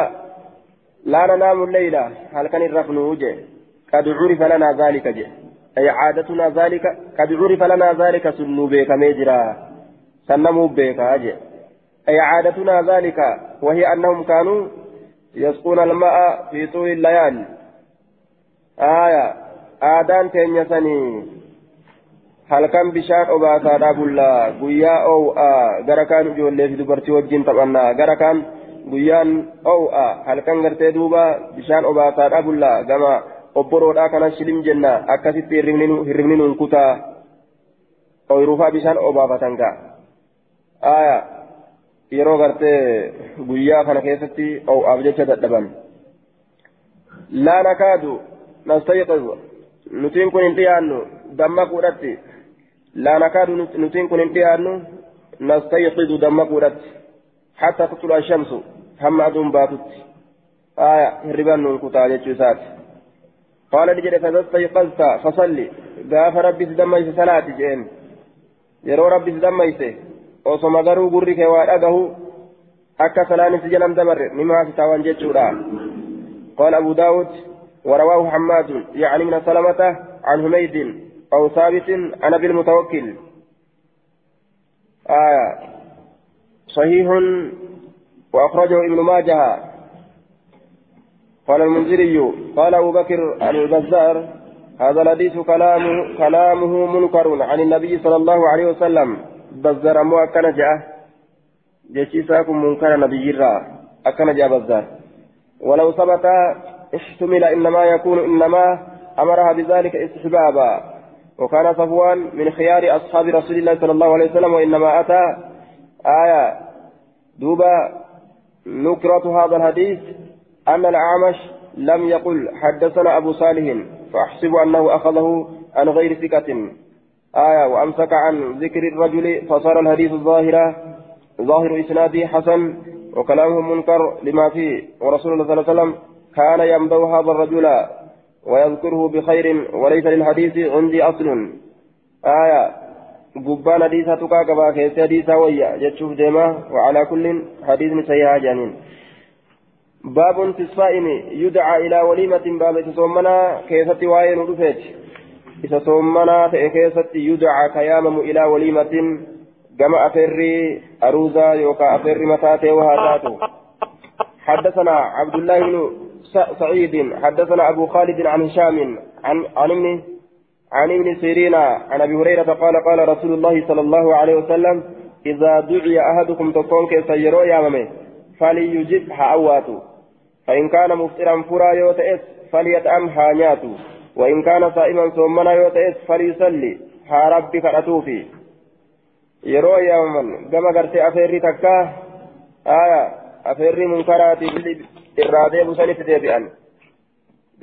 laa nanaamu leyla halkan hin rafnuu je qad curifa lanaa zaalika je ay caadatunaa zaalika qad curifa lanaa zaalika sun nuu beekamee jira san namuu beekaa je ay caadatunaa zaalika وهي أنهم كانوا يسقون الماء في طول الليالي آية آدان تنيسني halkan bishaan obaasaadhaa bullaa guyyaa oo'a gara kaan ijoollee fi dubartii wajjin taphannaa gara kaan guyyaan oo'a halkan gartee duuba bishaan obaasaadhaa bullaa gama obboroodhaa kana shilim jenna akkasitti hirribni nuun kutaa ooyiruufaa bishaan obaafatan ga'a aayaa yeroo gartee guyyaa kana keessatti oo'aaf jecha dadhaban laa nakaadu nastayqiz nutiin kun hin dhiyaannu. Dammaquudhatti لا نكاد نتين كن انتهانو نستيقظ دمكورت حتى تطلع الشمس هم أدوم باتت آية هربان ننكتا جتشوسات قال لجد فإذا استيقظت فصلي قاف ربي تدميس صلاة جين يرو ربي تدميس osoma garuu gurri kee waa dhagahu akka salaan si jalan dabarre. Nimaa si tawan jechuudha. قال أبو داود ورواه حماد يعني من سلمة عن حميد أو ثابت عن أبي المتوكل آية صحيح وأخرجه ابن ماجه قال المنذري قال أبو بكر البزار هذا الحديث كلامه كلامه منكر عن النبي صلى الله عليه وسلم بزر مو أكن جاء جيشيساكم منكر نبي الرا أكن جاء بزر ولو ثبت احتمل إنما يكون إنما أمرها بذلك استحبابا وكان صفوان من خيار أصحاب رسول الله صلى الله عليه وسلم وإنما أتى آية دوبا نكرة هذا الحديث أن الأعمش لم يقل حدثنا أبو صالح فأحسب أنه أخذه عن غير ثقة آية وأمسك عن ذكر الرجل فصار الحديث الظاهرة ظاهر إسناده حسن وكلامه منكر لما فيه ورسول الله صلى الله عليه وسلم كان يمدو هذا الرجل ويذكره بخير وليس للحديث عندي أصل. آية قبان حديثة تقاقبا كيس حديثة ويا جتشوف ديما وعلى كل حديث سيئة جانين. باب في الصائم يدعى إلى وليمة باب إذا صومنا كيست يدعى كيامم إلى وليمة كما أفري أروزا يوكا أفري متاتي وهاتاتو حدثنا عبد الله بن سعيد حدثنا أبو خالد عن هشام عن عن ابن عن ابن سيرين عن أبي هريرة قال قال رسول الله صلى الله عليه وسلم إذا دعي أحدكم تكون كيسيرو يا ممي فليجب حأواتو فإن كان مفطرا فرا يوتئس فليطعم هانياتو وإن كان صائما صومنا يوتئس فليصلي ها ربي كرتوفي yeroo yaamaman gama gartee afeerri takka aya afeerri munkaraatiif irraa deebu sanitti deebi'an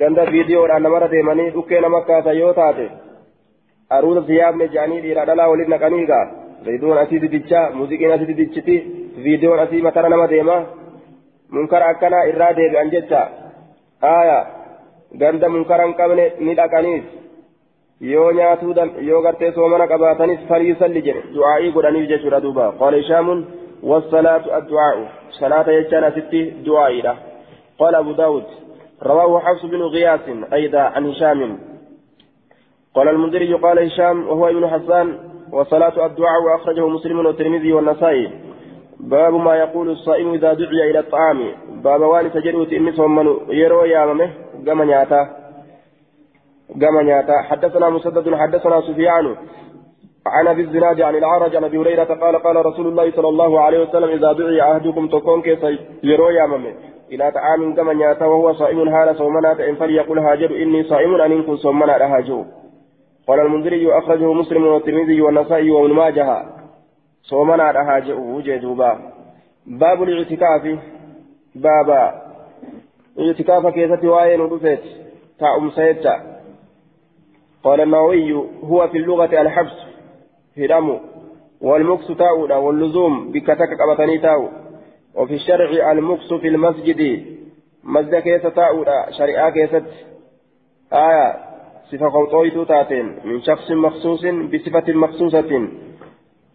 ganda viidiyoodhaan namarra deemanii dhukkee nama kaasa yoo taate aruusa siyaafne jedhanii dhiira dhalaa waliin naqanii gaa reedoon asii didichaa muuziqiin asii didichiti viidiyoon asii matara nama deema munkara akkanaa irraa deebi'an jecha aya ganda munkara hin qabne ni dhaqaniis. Yoo nyaatuu yoo gartee soomana qabaatanis faliisalli jedhe. Du'aa'ii godhaniif jechuudha duuba. Qaala ishaamun والصلاة الدعاء صلاة يجانا ستي دعائي قال أبو داود رواه حفص بن غياث أيضا عن هشام قال المنذري قال هشام وهو ابن حسان وصلاة الدعاء وأخرجه مسلم والترمذي والنسائي باب ما يقول الصائم إذا دعي إلى الطعام باب وان سجدوت إني صمن يروي ممه قام نياتا قام نياتا حدثنا مسدد حدثنا سفيان عن أبي الزناد عن العرج عن أبي هريرة قال قال رسول الله صلى الله عليه وسلم إذا دعي أحدكم تكون كيف يروي يا إلى طعام كما وهو صائم حال صومنا فإن فليقل هاجر إني صائم أن إن كن صومنا هاجو قال المنذري أخرجه مسلم والترمذي والنسائي وابن ماجه. صومنا هاجو وجدوبا باب الاعتكاف. بابا اعتكاف كيسة وين ودفت تاؤم سيتا قال النووي هو في اللغة الحبس دمو والمكس تاؤنا واللزوم بكتك قبطني تاؤ وفي الشرع المكس في المسجد مسجد كيسة تاؤنا شريعة كيسة آية صفة قوطويت تاتين من شخص مخصوص بصفة مخصوصة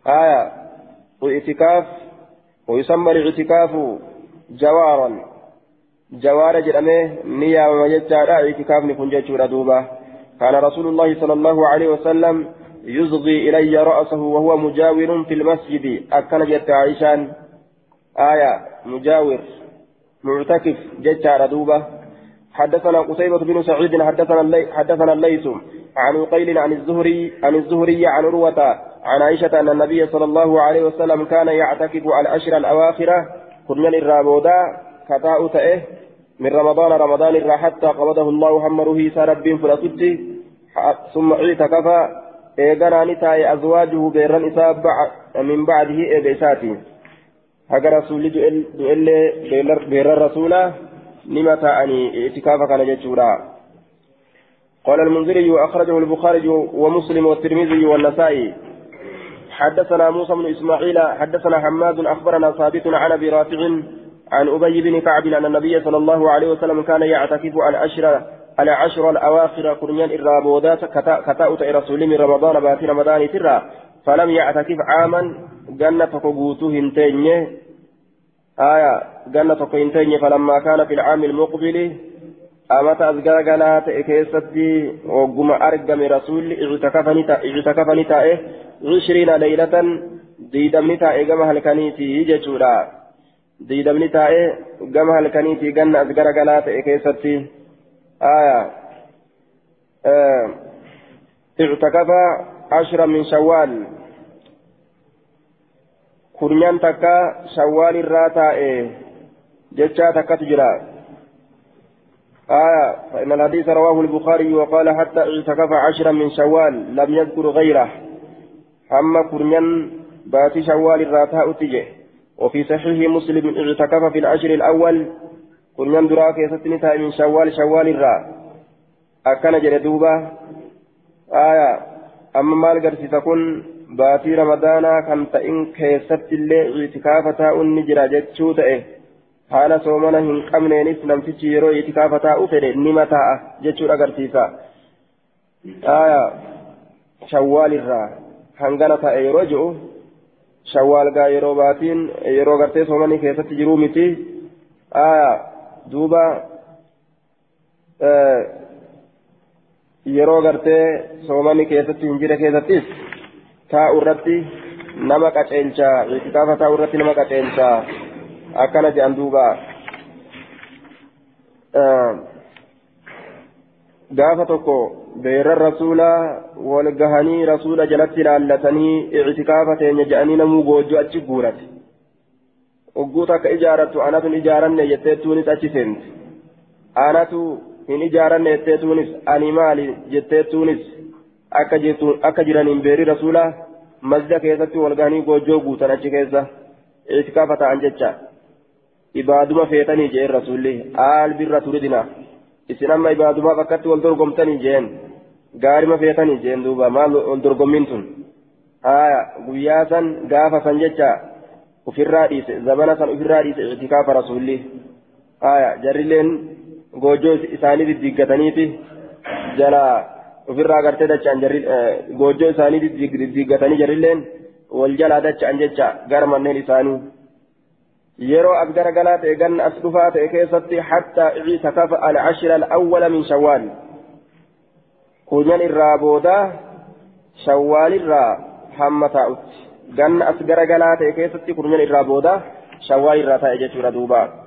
آية واعتكاف ويسمى الاعتكاف جوارا جوار جرمه نيا ومججارا اعتكاف نكون جيشورا دوبا كان رسول الله صلى الله عليه وسلم يصغي إلي رأسه وهو مجاور في المسجد أكن جت عائشان آية مجاور معتكف جتار دوبة حدثنا قتيبة بن سعيد حدثنا اللي حدثنا الليث عن قيل عن الزهري عن الزهري عن عروة عن عائشة أن النبي صلى الله عليه وسلم كان يعتكف الأشهر الأواخر كنا الرابودا كتاء تأه من رمضان رمضان الرا حتى قبضه الله همره سرب فلتد ثم اعتكف إيغانا نتاي أزواجه بيران إساب من بعده haga rasuulli du'ellee beeran rasuula nima ta'anii ittikaafa kana jechuudha قال المنذري أخرجه البخاري ومسلم والترمذي والنسائي. حدثنا موسى بن إسماعيل حدثنا حماد أخبرنا ثابت عن أبي رافع عن أبي بن كعب أن النبي صلى الله عليه وسلم كان يعتكف العشر العشر الأواخر قرنيان الرابودات كتاؤت رسول من رمضان باتي رمضان ترى فلم يعتكف عاما جنة قبوته هنتيني. آية جنة هنتيني فلما كان في العام المقبل أمت أزجر جلات كيستي وقم أرقم رسول اعتكفني تائه عشرين ليلة ديدمني تائه كما هلكنيتي جتورا ديدمني تائه كما هلكنيتي جنة أزجر جلات كيستي آية آه اعتكف عشرا من شوال كرنيان تكا شوال الراتا جتشا تكا تجرا آية فإن الحديث رواه البخاري وقال حتى اعتكف عشرا من شوال لم يذكر غيره أما كرنيان باتي شوال الراتا أتجه وفي صحيح مسلم اعتكف في العشر الأول كرنيان دراك يستني من شوال شوال الراتا akkana jedhe duuba aya amma maal garsiisa kun baatii ramadaanaa kan ta'in keessatti illee itikaafa taa'uun ni jira jechuu ta'e haala soomana hin qabneenis namtichi yeroo itikaafa taa'u fedhe nima taa'a jechuudha agarsiisa hangana ta'e yeroo baatiin yeroo gartee soomanii keessatti jiruu miti aya duuba yeroo gartee soomani keessatti hin jire keessattis taa'u irratti nama qaceelcha itikaafa taa'u irratti nama qaceelcha akkana jedhan duuba gaafa tokko beerran rasuulaa wal gahanii rasuula jalatti ilaallatanii itikaafa teenya jedhanii namuu goojjoo achi guurate ogguu takka ijaarattu anatun ijaaranne jetteettuunis achi seenti anatu hin ijaaranne jetteetuunis ani maali jetteetuunis akka akka jiraniin beerii rasuulaa masjida keessatti walgahanii goojjoo guutan achi keessa itikaafa ta'an jecha ibaaduma feetanii jeen rasuulli aal birra turidina isin amma ibaadumaaf akkatti wal dorgomtanii jeen gaarima feetanii jeen duuba maal wal dorgommiin tun haya guyyaa san gaafa san jecha ufirraa dhiise zabana san ufirraa dhiise itikaafa rasuulli haya jarrileen goojoo isaanii diddiiggataniiti jala ofirraa agartee dacha'an goojoo isaanii diddiiggatanii jarilleen wal jalaa dacha'an jecha gara manneen isaanii as dhufaa ta'e keessatti hattaa ictakafa alcashira alawwala min shawaal kunyan irraa booda shawwaalirraa hamma taa'utti ganna as garagalaa ta'e keessatti kunyan irraa booda shawwaal irraa taa'e jechuudha duubaa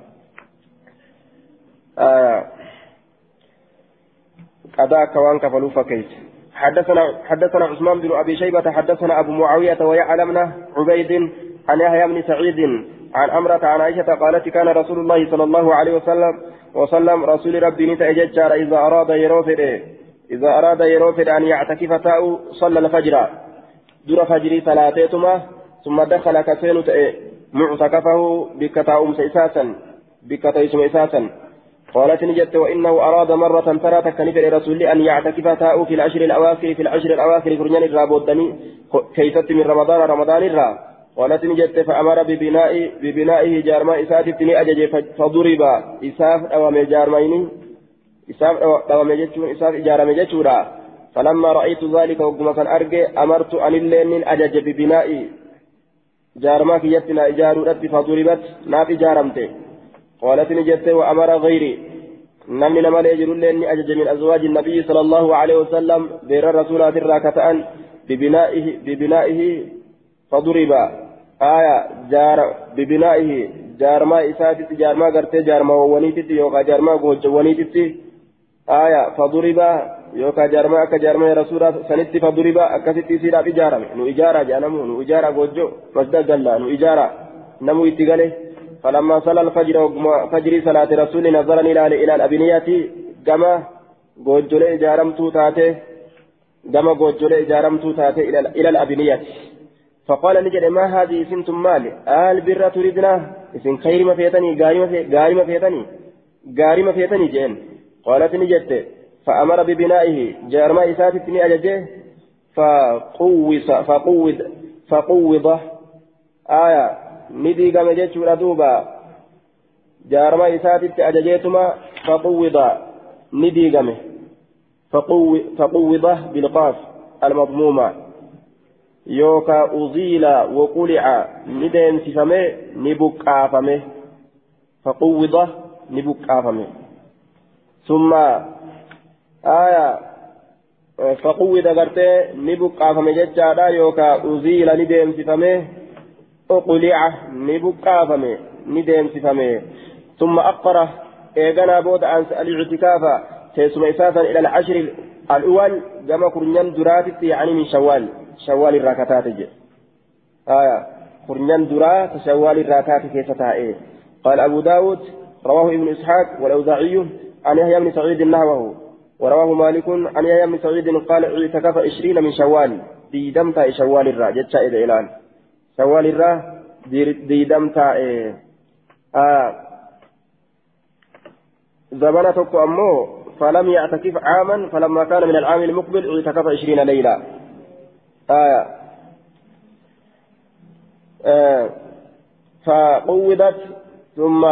آه قضاء كوان كفلوا فكيت حدثنا حدثنا عثمان بن ابي شيبه حدثنا ابو معاويه ويعلمنا عبيد عن يحيى بن سعيد عن أمرة عن عائشة قالت كان رسول الله صلى الله عليه وسلم وسلم رسول ربي نتأججر إذا أراد يروفد إذا أراد يروفد أن يعتكف تاء صلى الفجر. در فجر ثلاثتما ثم دخل كسين معتكفه بكتاء إساسا بكتاء إساسا قالت نجت وإنه أراد مرة ترى تكنف لرسول أن يعتكف تاء في العشر الأواخر في العشر الأواخر فرنان الرابودني كيست من رمضان رمضان الرا. قالت نجت فأمر ببناء ببنائه جارما إسات تني أجج فضرب. إساف أو جارمين. إساف أو مجتشون إساف إجارة مجتشورا فلما رأيت ذلك وقم كان أرجع أمرت أن اللين أجج ببناء جارما كيتنا إجارة فضربت. ناف إجارمته قالت نجت وأمر غيري. نمني نما يجر لأني أجج من أزواج النبي صلى الله عليه وسلم. بير الرسول الراكتان ببنائه ببنائه فضرب آية جار ببنائه جارما إساتي جارما قرتي جارما ونيتي يوكا جارما قوج ونيتي آية فضرب يوكا جارما أكا جارما رسول سنت فضرب أكستي سيرا بجارم نو إجارة جانمو نو إجارة قوجو فجد قلا نو إجارة. نمو إتقاله فلما صلى الفجر فجر صلاة رسول نظرني إلى الأبنية كما جوجل جارمتو تاته كما جوجل جارمتو إلى إلى الأبنية. فقال نجد ما هذه سنتم مال آل بر تريدنا إسن خير ما فيتني غاري ما فيتني. غاري ما فيتني جين قالت نجدت فأمر ببنائه. جارما إساتتني أججه. فقوص فقوض فقوضه آية نديقم جيتشورا دوبا جارما إساتت أججيتما فقوض. نديقم فقوضه بالقاف يوكا أزيل وقلع ندين سفمه نبقافمه فقوضه نبقافمه ثم آية فقوض غرتي نبقافمه ججادا يوكا أزيل ندين سفمه أقلع نبقافمه ندين سفمه ثم أقره إيغانا بود عن الاعتكاف تيسم إساسا إلى العشر الأول جمع كرنيان درات يعني من شوال شوال الراكتات آية كرنيان درات شوال الراكات كيف إيه قال أبو داود رواه ابن إسحاق والأوزاعي عن يحيى بن سعيد نحوه ورواه مالك عن يحيى بن سعيد قال اعتكف عشرين من شوال ديدمتا شوال الرا جتشا إذا إلان شوال الرا ديدمتا إيه آه زمانة تكو أمو فلم يعتكف عاما فلما كان من العام المقبل اعتكف عشرين ليلة آية. آه فقوضت ثم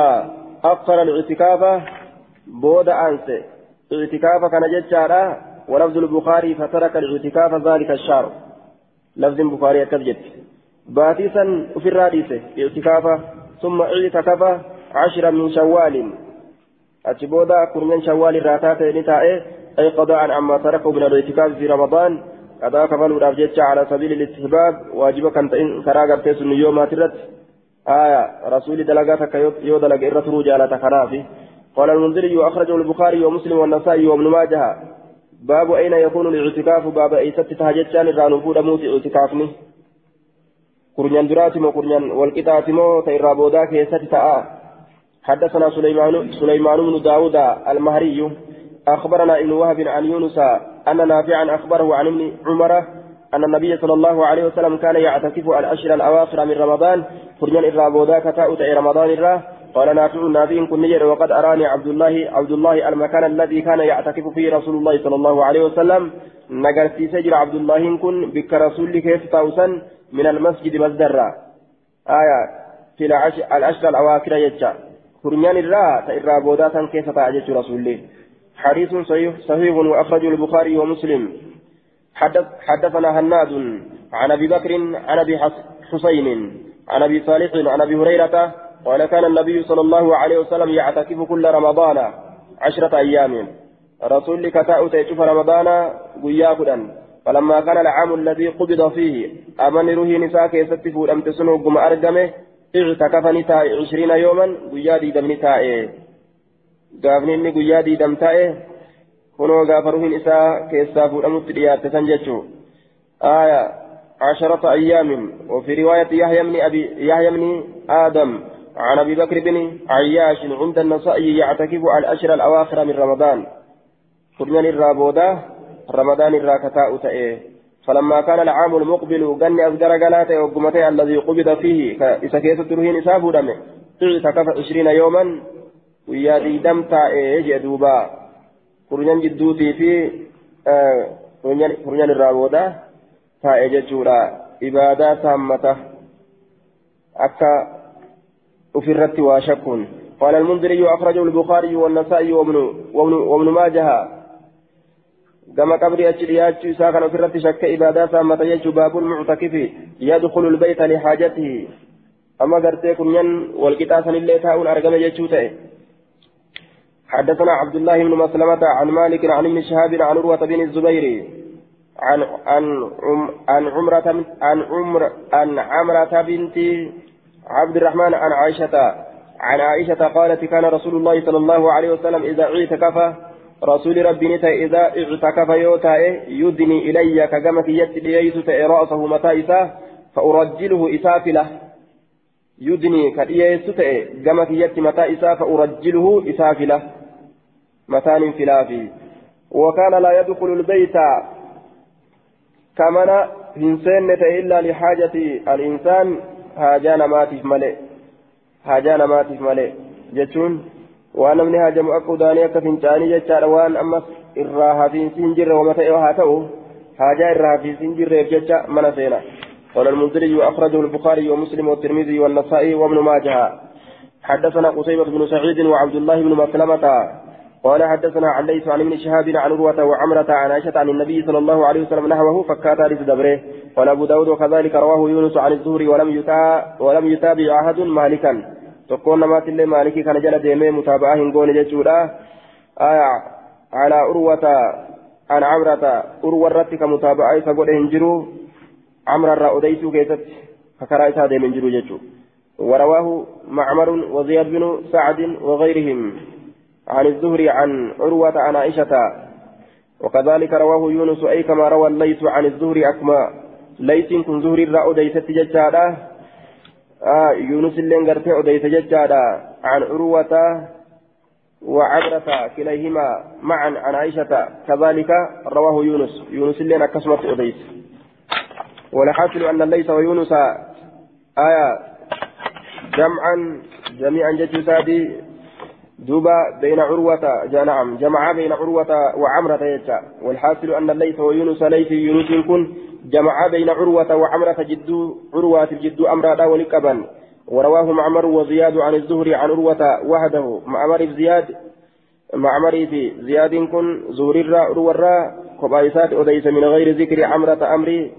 أقر الاعتكاف بود أنسي اعتكاف كان جتشارا ولفظ البخاري فترك الاعتكاف ذلك الشهر. لفظ البخاري كبجت باتيسا في الراديسة اعتكافا ثم اعتكف عشرا من شوال. أتبودا كرنين شوال الراتات نتائه أي قضاء عما تركه من الاعتكاف في رمضان. قضاء كفل الأفجتش على سبيل الاستحباب واجب كان كراغر تيسن يوم ترت آية رسول دلقاتك يو دلق إرة رجالة كرافي قال المنذري أخرجه البخاري ومسلم والنسائي وابن ماجه باب أين يكون الاعتكاف باب أيست تهجتشان الرانفود موت اعتكافني كرنيان دراتمو كرنيان والكتاتمو تيرابودا كيست تآ حدثنا سليمان سليمان بن داود المهري أخبرنا ابن وهب عن يونس أن نافعا أخبره عن ابن عمر أن النبي صلى الله عليه وسلم كان يعتكف الأشهر الأواخر من رمضان كرنيان الرابودا كتاؤت رمضان الراه قال نافع نافع كن وقد أراني عبد الله عبد الله المكان الذي كان يعتكف فيه رسول الله صلى الله عليه وسلم. نجر في سجر عبد الله كن بك رسول كيف توسن من المسجد مصدر آية في العشر الأواخر يجا. كرنيان الراء تإرى بوداتا كيف تعجج رسول الله. حديث صحيح صحيح وأخرجه البخاري ومسلم. حدث حدثنا هناد عن أبي بكر عن أبي حسين عن أبي صالح عن أبي هريرة قال كان النبي صلى الله عليه وسلم يعتكف كل رمضان عشرة أيام. رسول كتاء تيشوف رمضان قياكدا فلما كان العام الذي قبض فيه أمن روحي نساء كيست فولم تسنو قم أرقمه اعتكف نساء عشرين يوما قيا ديدم نساء قافني إني قيا ديدم تائه كنوا قاف روحي نساء كيسا فولم تديات تسنجتشو آية عشرة أيام وفي رواية يحيى بن أبي يحيى آدم عن ابي بكر بن عياش عند النسائي يعتكف على الاشهر الاواخر من رمضان فرمان الرابودا رمضان الراكتاء تأيه فلما كان العام المقبل غني أصدر قلاته وقمته الذي قبض فيه إذا كيس ترهين إسابه دمه اعتكف عشرين يوما ويا دم تأيه جدوبا فرمان جدوتي في فرمان الرابودا تأيه جدوبا إبادة تامته أكا وفي الرت وشك قال المنذري أخرجه البخاري والنسائي وابن, وابن, وابن ماجه كما قبل أجريات ساكن الرت شك إبادة سامة يجو باب المعتكف يدخل البيت لحاجته أما قرتيكم ين والكتاسا اللي تاون أرقم يجوته حدثنا عبد الله بن مسلمة عن مالك عن ابن شهاب عن عروة بن الزبير عن عن عن عمرة عن عمر عن عمرة بنت عبد الرحمن عن عائشة عن عائشة قالت كان رسول الله صلى الله عليه وسلم إذا اعتكف رسول ربي نتا إذا اعتكف يوتا يدني إلي كجمك يتلييت رأسه متى فأرجله إسافله. يدني كدييت جمك يت متى إساه فأرجله إسافله متان فلافي وكان لا يدخل البيت كمن هنسين إلا لحاجة الإنسان haajaa namaatiif malee haajaa namaatiif malee jechuun waan namni haajamu akka udaanii akka fincaanii jechaadha waan ammas irraa hafiinsi hin jirre wama ta'e haa ta'u haajaa irraa hafiinsi hin jirreef jecha mana seena قال المنذري أخرجه البخاري ومسلم والترمذي والنسائي وابن ماجه. حدثنا قتيبة بن سعيد وعبد الله بن مسلمة. قال حدثنا عن ليس عن ابن شهاب عن عروة وعمرة عن عائشة عن النبي صلى الله عليه وسلم نحوه فكات رز دبره. قال أبو داود وكذلك رواه يونس عن الزهري ولم ولم يتابع أحد مالكا. تقول ما تلي مالكي كان جل ديمي متابعة هنقول جتشورا آية على عروة عن عمرة عروة رتك متابعة فقول عمرة رأوديسو كيست فكرا إسا ديمي جرو جتشو ورواه معمر وزياد بن سعد وغيرهم عن الزهري عن عروة عن عائشة. وكذلك رواه يونس أي كما روى الليث عن الزهري أكما. ليث كن زهري الرأى أديست ججادا آه يونس اللي انقرت أديت ججادا عن عروة وعبرة كليهما معا عن عائشة. كذلك رواه يونس يونس اللي نكسمت أديت والحاصل أن الليث ويونس آية جمعا جميعا جتشو دوبا بين عروة نعم جمع بين عروة وعمرة يجا والحاصل أن ليس ويونس ليس يونس كن جمع بين عروة وعمرة جدو عروة الجدو أمرا ولكبا ورواه معمر وزياد عن الزهري عن عروة وحده. معمر زياد معمر في زياد كن زهري عروة كبايسات أديس من غير ذكر عمرة أمري.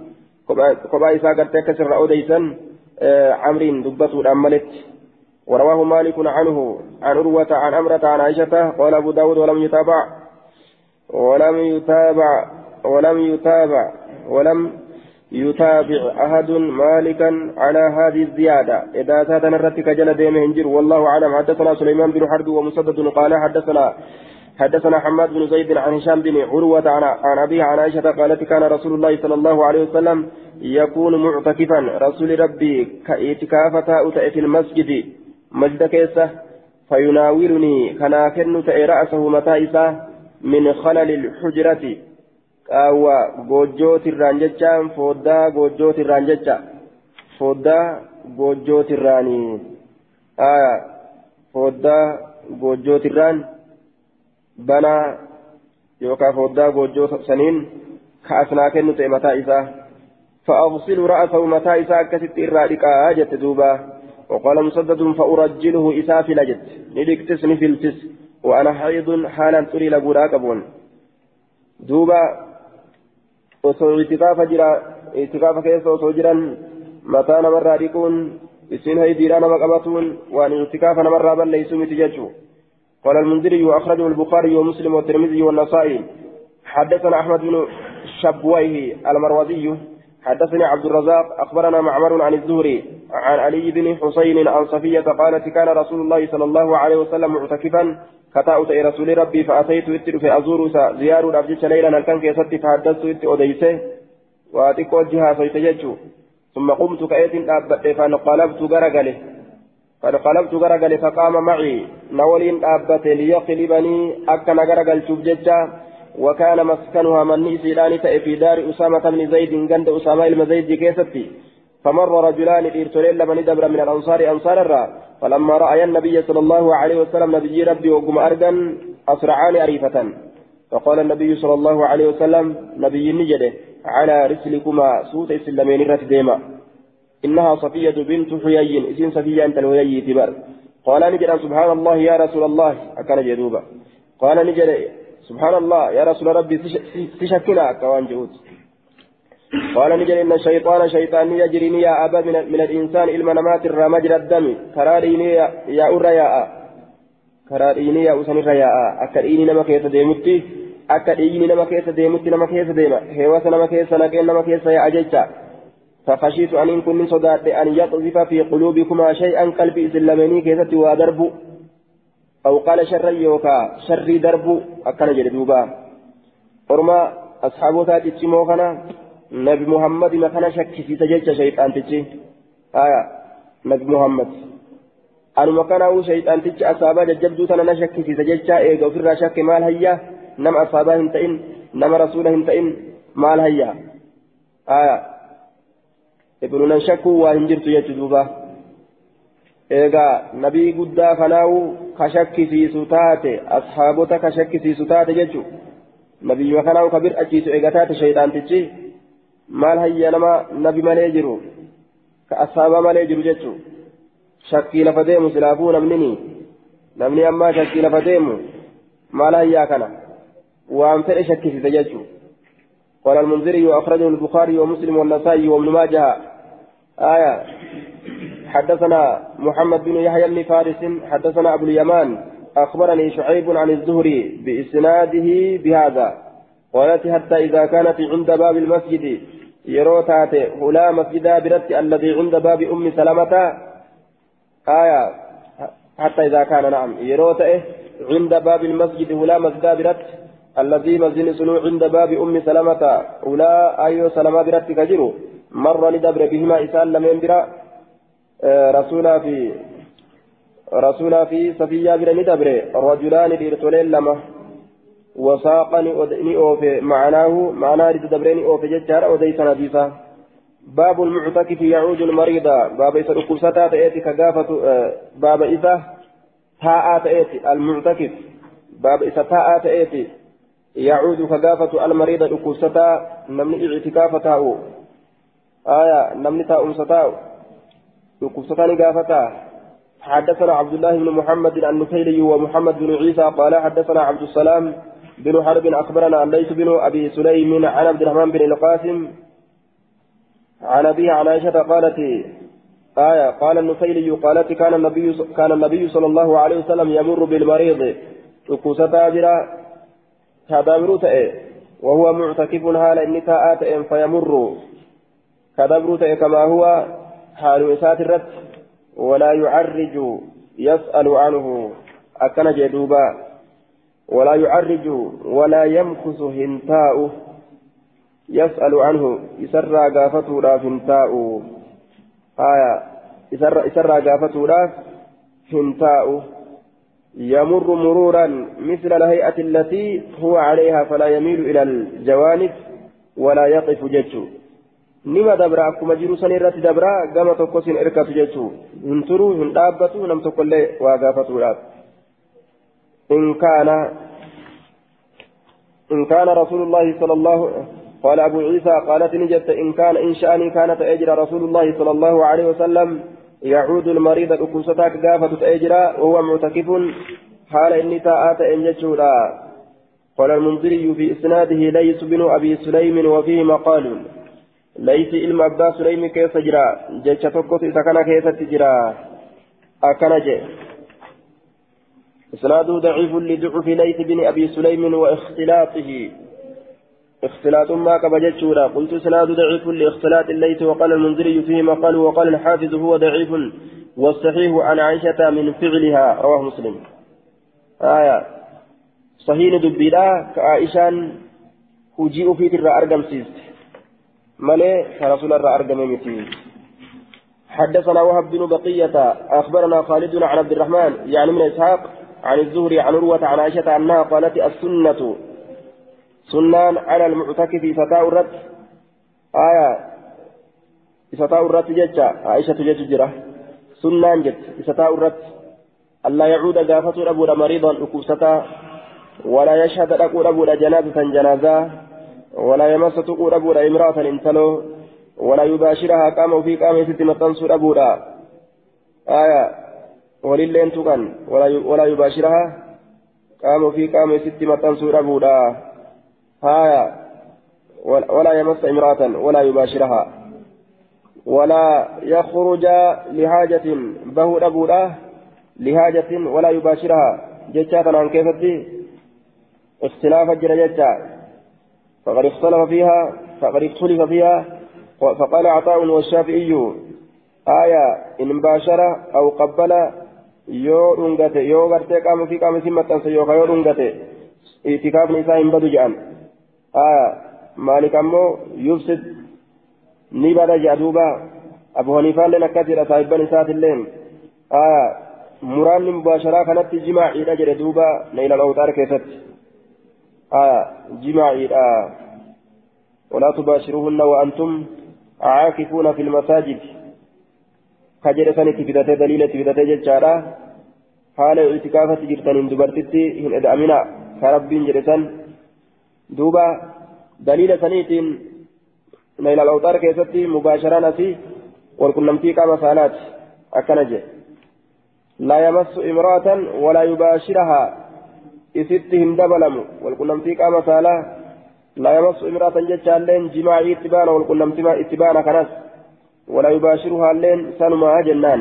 كبايسات قد تكسر أديسا آه، عمرين دبته الأملت ورواه مالك عنه عن عروة عن أمرة عن عائشة قال أبو داود ولم يتابع. ولم يتابع ولم يتابع ولم يتابع أحد مالكا على هذه الزيادة. إذا زاد نرتك جل ديمه انجر والله أعلم. حدثنا سليمان بن حرب ومسدد قال حدثنا حدثنا حماد بن زيد عن هشام بن عروة عن أبيها عن عائشة قالت كان رسول الله صلى الله عليه وسلم يكون معتكفا. رسول ربي كاعتكافة في المسجد مجد كيسة فيناولني كنا كن تأي رأسه متى من خلل الحجرة. أو غوجوت الرانجتشا. فودا غوجوت الرانجتشا. فودا غوجوت الراني. آية فودا غوجوت الران. بنا يوكا فودا غوجوت سنين كأسنا كن تأي متى فأغسل رأسه متى إسا كست إرادك آجت دوبا وقال مسدد فأرجله إساف لجت ندكتس نفلتس وأنا حيض حالا تري لبورا قبون دوبا itikaafa jira itikaafa keessa osoo jiran mataa namarraa dhiquun isiin haydiidhaa nama qabatuun waan itikaafa namarraa balleessu miti jechuu قال المنذري وأخرجه البخاري ومسلم والترمذي والنسائي. حدثنا أحمد بن شبويه المروزي. حدثني عبد الرزاق. أخبرنا معمر عن الزهري عن علي بن حسين عن صفية قالت كان رسول الله صلى الله عليه وسلم معتكفا. كتاؤت رسول ربي فأتيت إتر في أزور زيار الأبجيش ليلا الكن كيست فحدثت إت أديسه وأتيك وجهها سيتججو ثم قمت كأيت أبت فانقلبت غرقله فانقلبت غرقله فقام معي. نولين أبت ليقلبني. أكن غرقل شبججا وكان مسكنها من إسلان في دار أسامة بن زيد. عند أسامة بن زيد كيستي. فمر رجلان إرسلين لمن دبر من الأنصار أنصار الرا فلما رأى النبي صلى الله عليه وسلم نبي ربي وقم أردا أسرعان أريفة. فقال النبي صلى الله عليه وسلم نبي نجده على رسلكما سوت إسلامين رت ديما إنها صفية بنت حيي إسين صفية أنت الويي تبر قال نجد سبحان الله يا رسول الله. أكن جدوبا. قال نجد سبحان الله يا رسول ربي تشكنا كوان جهود. قال نجل إن الشيطان شيطان يجري يا أبا من, من الإنسان إلما نمات الرمجر الدم. كراريني يا أرى يا كراريني يا أسن يا أكريني نما كيس ديمتي. أكريني نما كيس ديمتي نما كيس ديما. هواس نما كيس نكين نما كيس يا أجيتشا فخشيت أن كن صدات أن يقذف في قلوبكما شيئا قلبي إسلامني كيست ودرب أو قال شر يوكا شر درب أكن جلدوبا أرما أصحابه تاتي تشمو نبي محمد ما كان شك في سجلت شيطان تجي آية نبي محمد. أنا ما كان شيطان تجي أصابا ججبدو تنا نشك في سجلت إيه وفر شك مال هيا. نم أصابا هنتئن نم رسوله هنتئن مال هيا. آية ابن نشكو وهنجرت يجدوبا eegaa nabii guddaa kanaawu ka shakkisiisu taate ashaabota ka shakkisiisu taate jechu nabiyya kanaawu ka bir'achiisu eega taate shayxaantichi maal hayya nama nabi malee jiru ka asaaba malee jiru jechu shakkii lafa deemu silaafuu namnini namni ammaa shakkii lafa deemu maal hayyaa kana waan fedhe shakkisise jechu قال المنذري وأخرجه البخاري ومسلم والنسائي وابن ماجه. آية. حدثنا محمد بن يحيى بن فارس. حدثنا أبو اليمان. أخبرني شعيب عن الزهري بإسناده بهذا. قالت حتى إذا كانت عند باب المسجد. taate hulaa masjidaa biratti alladii cunda baabi ummi salamata aya حتى إذا كان نعم. يروت عند باب المسجد هلا مسجد برت الذي مزن سنو عند باب أم سلمة. أولى أيو سلمة برت كجرو مر لدبر بهما إسان لم ينبرا آه رسولا في رسولا في صفية بن ندبر رجلان ديرتولين لما. وساقني أدني أوفي معناه معناه لتدبرني أوفي ججارة وديس نبيسا باب المعتكف يعود المريض باب إذا ركوستا تأتي كغافة آه باب إذا تاء تأتي المعتكف. باب إذا تاء تأتي يعود كغافة المريض ركوستا نمني اعتكافته آية نمني تاء أمستا ركوستا نغافتا حدثنا عبد الله بن محمد النفيلي ومحمد بن عيسى قال حدثنا عبد السلام بن حرب أخبرنا ليس بن أبي سليم عن عبد الرحمن بن القاسم عن أبيه عن عائشة قالت آية قال النفيلي قالت كان النبي كان النبي صلى الله عليه وسلم يمر بالمريض. ركوسة جرا كدابر وهو معتكف هال إن تاءات فيمر كدابر كما هو حال إسات الرد ولا يعرج يسأل عنه. أكن جدوبا. ولا يعرج ولا يمكث هنتاؤه. يسأل عنه يسرى قافته لا هنتاؤه. آية يسرى, قافته لا هنتاؤه. يمر مرورا مثل الهيئة التي هو عليها فلا يميل إلى الجوانب ولا يقف jiru san irratti dabra gama tokko sin erkatu jechuu hin turuu hin dhaabbatu nam tokkollee waa gaafatuudhaaf in kaana إن كان رسول الله صلى الله قال أبو عيسى قالت نجت إن كان إن شأني كانت أجرى رسول الله صلى الله عليه وسلم يعود المريض أكوستاك قافة أجرى وهو معتكف. حال إني تاءات إن جتشورا. قال المنذري في إسناده ليس بن أبي سليم وفيه مقال. ليس علم أبا سليم كيف جرى جيش تقص كان كيف تجرى أكنج إسناده ضعيف لضعف ليث بن أبي سليم واختلاطه. اختلاط ما كبجت شورا قلت إسناد ضعيف لاختلاط الليث وقال المنذري فيه مقال وقال الحافظ هو ضعيف والصحيح عن عائشة من فعلها. رواه مسلم. آية. صحيح دبيلا كعائشان هجيء في ترى أرقم سيست ملي رسول الله أرقم حدثنا وهب بن بقية. أخبرنا خالد عن عبد الرحمن يعني من إسحاق عن الزهري عن عروة عن عائشة أنها قالت السنة سنان على المعتكف فتاة الرد آية فتاة الرد ججة عائشة ججة سنان جت فتاة الرد ألا يعود قافة أبو مريضا أكوستا ولا يشهد أبو جنازة جنازة ولا يمس تقول أبو امرأة انتلو ولا يباشرها قام في قام ست متنصر أبو آية وللين تقن ولا يباشرها قام في قام ست متنصر أبو آية ولا يمس امرأة ولا يباشرها. ولا يخرج لحاجة به أبو لحاجة ولا يباشرها. جتشاتا عن كيفتي؟ اختلاف الجرى فقد اختلف فيها فقد اختلف فيها. فقال عطاء والشافعي آية إن باشر أو قبل yoo dhungate yoo gartee qaama fi qaama isin maxxanse yookaan yoo dhungate itikaafni isaa hin badu maalik ammoo yubsid ni bada jedha duuba abu haniifaalleen akkas jedha saahibban isaatilleen muraanni mubaasharaa kanatti jimaaciidha jedhe duuba leeyla al-awxaar keessatti جماعي ولا تباشروهن وأنتم عاكفون في المساجد كجر سنة فدته دليل فدته ججارة حال اعتكافة جرتن دبرتتي هن ادعمنا كربين جرتن دوبا دليل سنيتين نيل الأوتار كيستي مباشرة نسي والكنمتي كما سالات أكنجي لا يمس امرأة ولا يباشرها hin dabalamu. Walqunnamtii qaama saalaa لا يمس امرأة جتشالين جماعي اتبانا والقلمتي اتبانا كناس ولا يباشرها اللين سنما جنان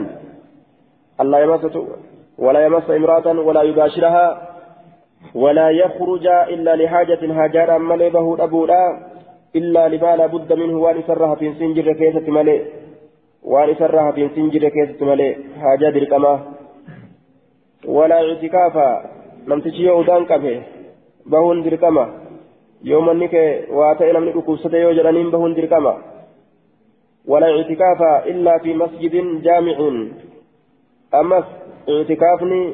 الله يمس ولا يمس امرأة ولا يباشرها ولا يخرج إلا لحاجة هاجارا ملي به أبولا إلا لما لا بد منه وان سرها في سنجر كيسة ملي. وان سرها في سنجر كيسة ملي. هاجا دركما. ولا اعتكافا. qabe bahuun dirqama yoo manni kee waa ta'e namni dhukkubsate yoo jedhaniin bahuun dirqama ولا اعتكاف إلا في مسجد جامع. أمس اعتكافني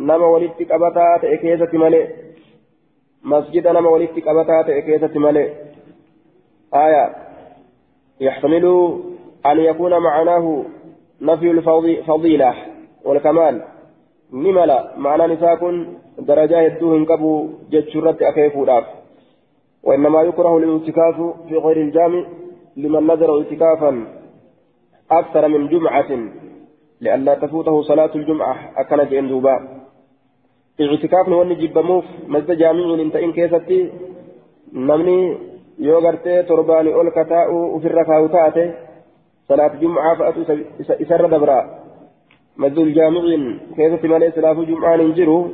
هنجرو مسجد نما ولدت قبطا تأكيزة ملئ مسجد نما ولدت قبطا تأكيزة ملئ آية يحتمل أن يكون معناه نفي الفضيلة والكمال نملا معنى نساكن درجة يدوهن كبو جتشرت أكيفو داف وإنما يكره الاعتكاف في غير الجامع لمن نذر اعتكافا أكثر من جمعة لئلا تفوته صلاة الجمعة أكن دوبا اعتكاف نوني جبموف مزد جامع انت إن كيستي نمني يوغرتي ترباني أول كتاء وفي الركاو تاتي صلاة جمعة فأتوا إسر دبرا مزد الجامع كيستي مالي صلاة جمعة ننجرو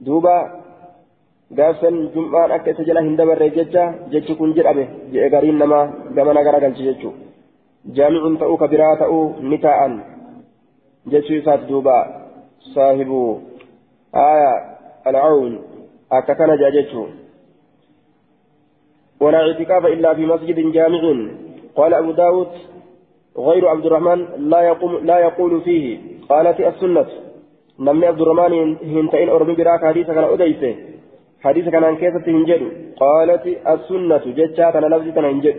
دوبا akka isa jala hin dabarre jecha jechi kun jedhame je'e gariin namaa gamana garagalchi jechuu jaami'un ta'uu ka biraa ta'uu ni taa'an jechuu isaati akka kana jaa jechuu ولا اعتكاف إلا في مسجد جامع. قال أبو داود غير عبد الرحمن لا يقوم لا يقول فيه. قالت السنة. نمني عبد الرحمن هنتين أرمي براك حديث كان أديسه. حديث كان عن كيسة هنجد قالت السنة جتشا كان لفظ كان هنجد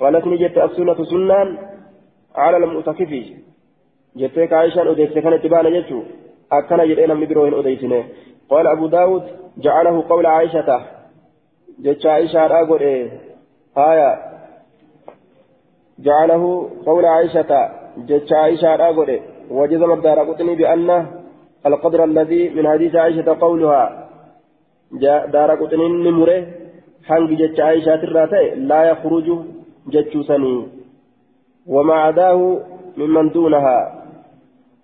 قالت نجت السنة سنان على المؤتكف. جتك عائشة أديس كانت تبان جتشو أكنا جرئنا من بروهن قال أبو داود جعله قول عائشة. جتشا عائشة أقول إيه؟ آية. جعله قول عائشة. جتشا عائشة أقول إيه؟ وجزم الدار قطني بأن القدر الذي من حديث عائشة قولها. دار قطنين نمره. حنق جتش عائشة الراتي لا يخرج جتش سني. وما عداه ممن دونها.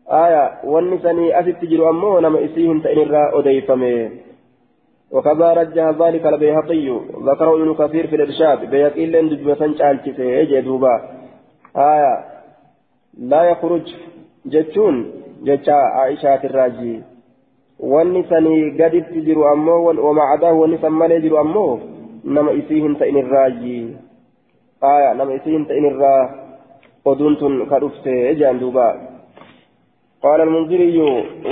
آية والنسني أسد تجر أمه نما إسيهم تئن أديفمه وكذا رجح ذلك البيهقي ذكره ابن كثير في الإرشاد بيقين لن دجمة شالتي جدوبا آية لا يخرج جتشون جتش عائشة الراجي wanni sanii gaditti jiru ammoo wama cadaahu wanni san malee jiru ammoo nama isii hin ta'in irraayi aya nama isii hin ta'in irraa oduun tun ka dhufte jedhan duuba قال المنذري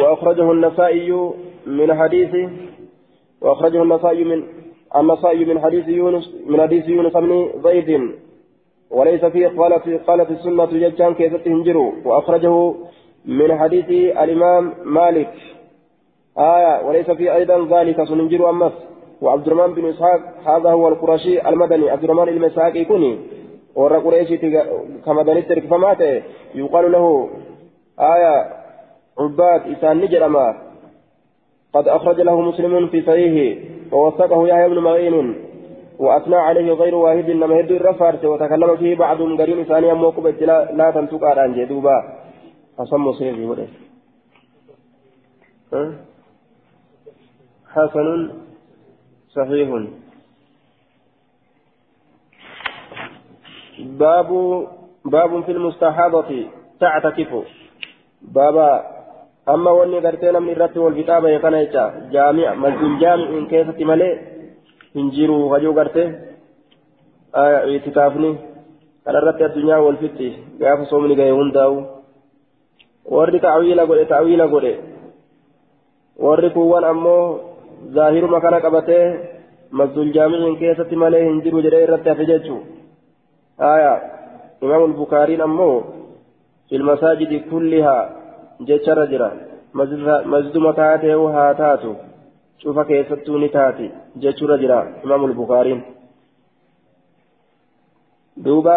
وأخرجه النسائي من حديث وأخرجه النسائي من النسائي من حديث يونس من حديث يونس بن زيد. وليس فيه قالت قالت السنة ججان كيف تنجروا وأخرجه من حديث الإمام مالك. آية وليس في أيضا ذلك سننجر أمس وعبد الرحمن بن إسحاق هذا هو القرشي المدني. عبد الرحمن المساق يكوني. ورى قريشي كما دنيت فمات يقال له آية عباد إسان نجرما قد أخرج له مسلم في صحيحه ووثقه يحيى بن معين وأثنى عليه غير واحد إنما يد الرفارس وتكلم فيه بعض قرين ثانيا موقبة لا, لا تنتقى عن جدوبا أصم سيدي وليه حسن صحيح. باب باب في المستحاضة. تعتكف. بابا أما واني قرتين من الرت والكتابة يكون يجا جامع مسجد جامع إن كيف ملئ هنجروا غجو قرتين آية اعتكافني على الرت الدنيا والفتي قاف صومني قاي هنداو ورد تعويل قول تعويل قول warri kuuwwan ammoo zaahiruma kana qabatee masjid jaamiciin keessatti malee hin jiru jedhee irratti hafe jechuu aya imaamu lbukaariin ammoo filmasaajidi kullihaa jecharra jira. Masjiduma taatee haa taatu. Cufa keessattuu ni taati jechurra jira imaamu lbukaariin duuba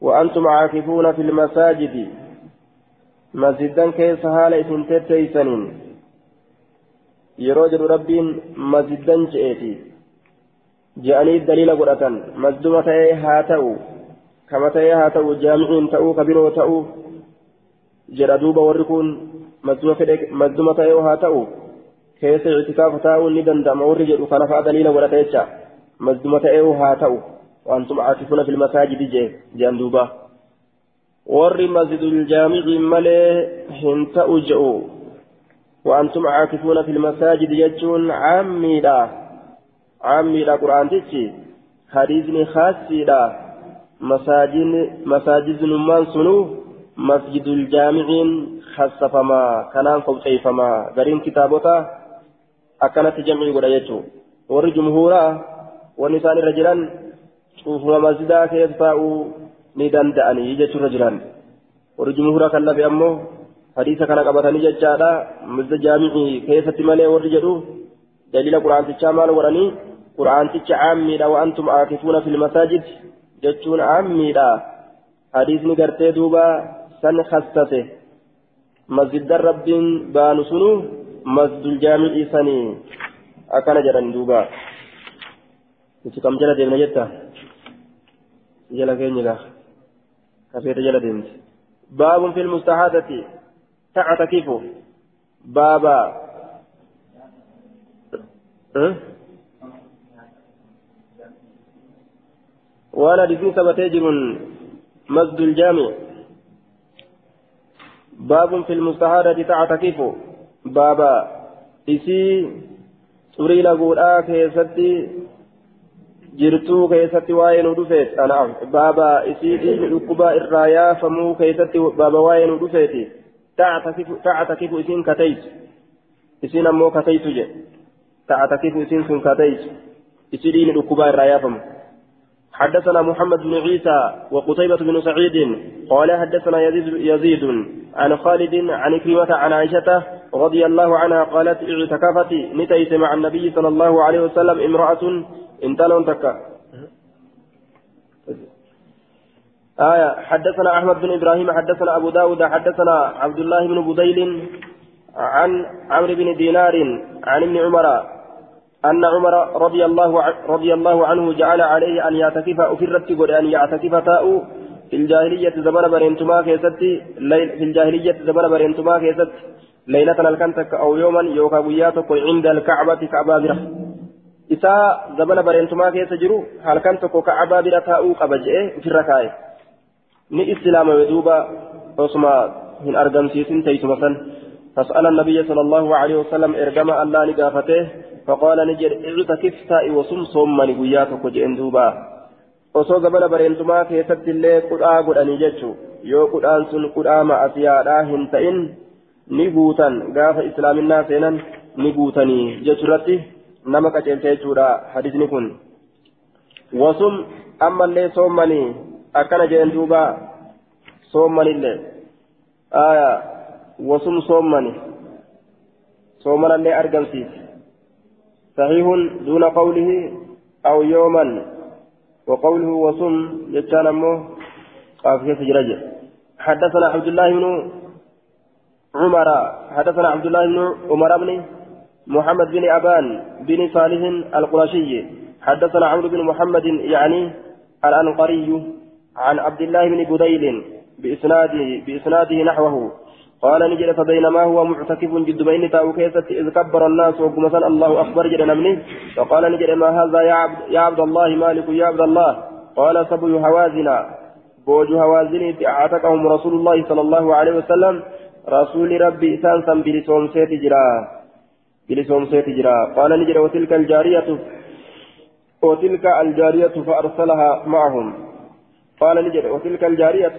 وأنتم عاكفون في المساجد مسجدا كيس حال اسم تتيسنين يروج ربين مسجدا جئتي جاءني الدليل قرأة تأي هاتو كما تأي هاتو جامعين تأو كبيرو تأو جرادوبا وركون مسجدما تأي هاتو كيس اعتكاف تأو ندن دم ورجل فنفع دليل قرأة مسجدما تأي هاتو وأنتم عاكفون في المساجد جاندوبا warri masjidul jaamici malee hin ta'u je'u. وأنتم عاكفون في المساجد يجون عامي لا عامي لا قرآن تجي حديثني مسجد الجامعين خصفما كنان قبطيفما غرين كتابوتا أكنت جمعي قد يجو ور ونسان رجلا شوفوا مسجدا كيف ندان دأني يجو رجلا ور جمهورا كلا بأمه حديث كان قبطني ججادا مسجد جامعي كيف تمالي ور دليل قرآن تجامل وراني قرآن تجامي وأنتم عاكفون في المساجد جتون عامي حديثني قرتي دوبا سن خصته مسجد رب بان سنو مسجد الجامع سني أكان جران دوبا. نسي كم جلا ديمنا جتا؟ جلا كيني لا كفيت جلا ديمت. باب في المستحاضة تعتكف بابا. أه؟ وأنا دفين ثبتي مسجد الجامع. باب في المستحاضة تعتكف بابا إسي xurii laguudhaa keessatti jirtuu keessatti waa'ee nu dhufeet anaaf baaba isii dhiigni dhukkubaa irraa yaafamuu keessatti baaba waa'ee nu dhufeeti ta'atakifu isiin kataytu isiin ammoo kataytu jedhe ta'atakifu isiin sun kataytu isii dhiigni dhukkubaa irraa yaafamu حدثنا محمد بن عيسى وقتيبة بن سعيد قال حدثنا يزيد, يزيد عن خالد عن كلمة عن عائشة رضي الله عنها قالت اعتكفت نتيت مع النبي صلى الله عليه وسلم امرأة انتلون تكا آية حدثنا أحمد بن إبراهيم حدثنا أبو داود حدثنا عبد الله بن بديل عن عمرو بن دينار عن ابن عمر أن عمر رضي الله رضي الله عنه جعل عليه أن يعتكف أفرت أن يعتكف تاء في الجاهلية زمن برينتما كيستي في الجاهلية زمن برينتما كيست. ليلة الكنتك أو يوما يوكا بياتك عند الكعبة كعبة برة إساء زمن برينتما كيس جرو هل كنتك كعبة برة تاء قبجئ في الركاية. ni islaama duuba osuma hin argamsiisin teessuma san فسأل النبي صلى الله عليه وسلم إرجما الله نقافته. فقال نجر اعتكف تائي وصم صومني قياتك وجئن دوبا osoo gabana bareentumaa keessatti illee qudhaa godhanii jechuun yoo qudhaan sun qudhaa ma'asiyaadhaa hin ta'in ni guutan gaafa islaaminaa seenan ni guutanii jechuurratti nama qaceelcha jechuudha hadisni kun wasum ammallee soommanii akkana jedhan duuba soommanillee aayaa wasum soommani soomanallee argamsiise sahihun duuna qawlihi aw yooman وقوله وصم جتان أمه قافية سجرجة حدثنا عبد الله بن عمر حدثنا عبد الله بن عمر بن محمد بن أبان بن صالح القرشي. حدثنا عمرو بن محمد يعني الأنقري عن عبد الله بن بديل بإسناده بإسناده نحوه. قال نجد فبينما هو معتكف جد بين تاو كيست إذ كبر الناس وقم الله أكبر جد نمني فقال نجد ما هذا يا عبد, يا عبد الله مالك يا عبد الله؟ قال سبي هوازنا. بوج هوازني أعتقهم رسول الله صلى الله عليه وسلم. رسول ربي إسان سن بلسوم سيت جرا. بلسوم سيت جرا. قال نجد وتلك الجارية وتلك الجارية فأرسلها معهم. قال نجد وتلك الجارية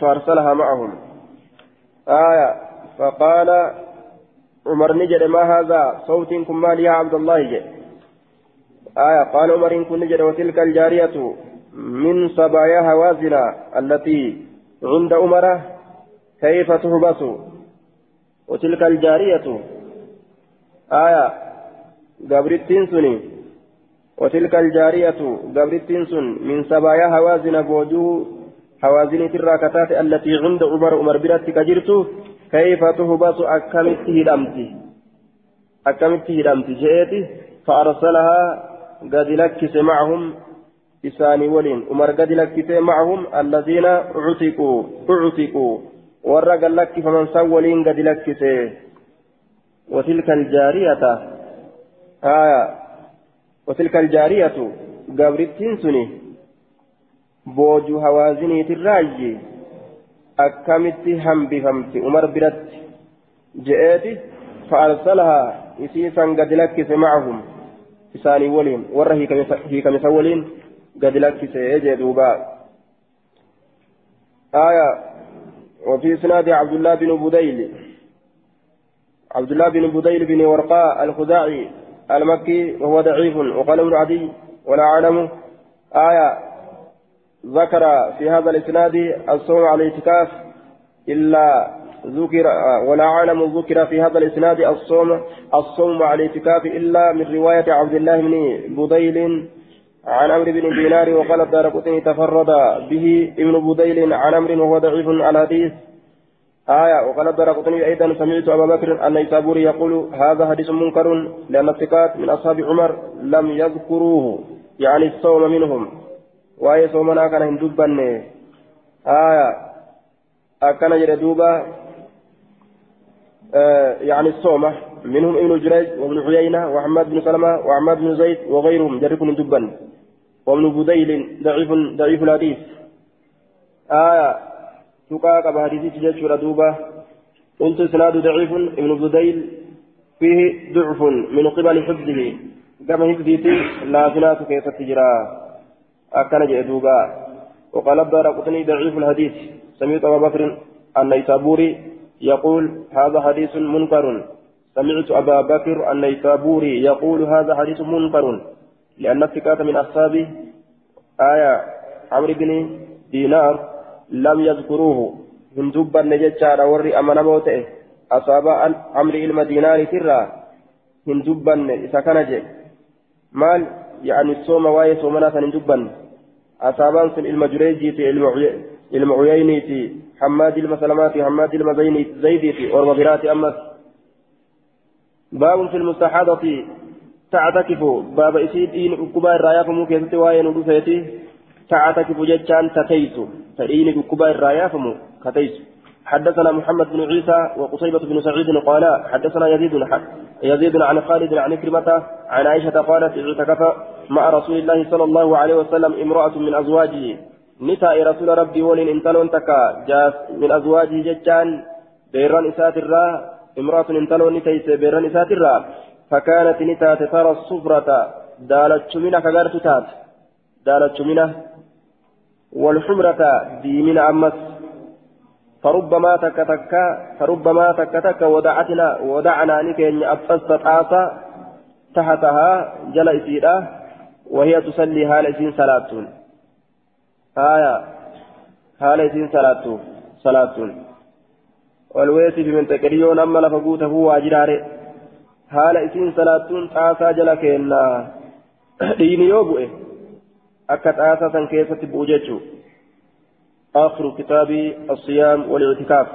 فأرسلها معهم. آية. فقال عمر نجد ما هذا؟ صوت كمال يا عبد الله. آية. قال عمر إن كن نجد وتلك الجارية من صبايا هوازنا التي عند عمر كيف تحبس وتلك الجارية. آية. قبرتين سني وتلك الجارية قبرتين سن من صبايا هوازن بوجوه هوازن الراكتات التي عند عمر عمر برات كجرت كيف تهبط أكمت هدمتي أكمت هدمتي جئتي فأرسلها قد لكس معهم إساني ولين. عمر قد لكس معهم الذين عتقوا عتقوا ورق لك فمن سولين قد لكس. وتلك الجارية آية وتلك الجارية قبرتين سني تراجي. أكمت هم بفمت عمر برت جئتي فأرسلها. إسيسا قد لكس معهم. إساني ولين. ورا هي كمسا ولين قد لكس يجي دوبا. آية. وفي إسناد عبد الله بن بديل. عبد الله بن بديل بن ورقاء الخزاعي المكي وهو ضعيف وقال ابن عدي ولا أعلم آية. ذكر في هذا الإسناد الصوم على الاعتكاف إلا ذكر ولا أعلم ذكر في هذا الإسناد الصوم الصوم على الاعتكاف إلا من رواية عبد الله بن بديل عن عمرو بن دينار وقال الدار تفرد به ابن بديل عن عمرو وهو ضعيف الحديث. آية وقال الدرقطني أيضا سمعت أبا بكر أن يسابوري يقول هذا حديث منكر لأن الثقات من أصحاب عمر لم يذكروه يعني الصوم منهم. وأي صومنا كان هندوبا آية أكن جردوبا آه يعني الصومة منهم ابن جريج وابن عيينة وحماد بن سلمة وعماد بن زيد وغيرهم جركم هندوبا وابن بديل ضعيف ضعيف الحديث آية تقاك بحديث جيش دوبا قلت إسناد ضعيف ابن بديل فيه ضعف من قبل حفظه كما حفظيتي لا فنات كيف تجرى أكن جئدوبا وقال الدار قطني ضعيف الحديث. سمعت أبا بكر النيسابوري يقول هذا حديث منكر. سمعت أبا بكر النيسابوري يقول هذا حديث منكر. لأن الثقات من أصحابه آية عمرو بن دينار لم يذكروه. من دبا نجتشارا وري أمانا موتئ أصاب أمر المدينة ترى من دبا إذا مال يعني الصوم واي صومنا من دبا أصابان سن المجريجي في المعييني في حماد المسلمات حماد المزيني زيدي في والمغيرات أمس. باب في المستحاضة. تعتكف. باب إسيد إن أكبا الرايا فمو كيفتي واي ندوسيتي تعتكف جتشان تتيسو فإن بكبا الرايا فمو كتيس حدثنا محمد بن عيسى وقصيبة بن سعيد قال حدثنا يزيد يزيد عن خالد عن كلمة عن عائشة قالت اعتكف مع رسول الله صلى الله عليه وسلم امرأة من أزواجه. نساء رسول ربي ولن انتلون تكا جاس من أزواجه ججان. بيران إسات الرا. امرأة انتلون نتيس بيران إسات الرا. فكانت نتات ترى الصفرة دالت شمينة كغرت تات. دالت شمينة. والحمرة ديمين أمس. فربما تك تك فربما تك ودعتنا ودعنا نكين أبست طاسة تحتها جل إسيرة وهي تصلي هال إسين صلاة آية هال إسين صلاة صلاة والويسي بمن تكريون أما لفقوته واجراري هال إسين صلاة طاسة جل كينا. ديني يوبئ san keessatti bu'u jechuun آخر كتاب الصيام والاعتكاف.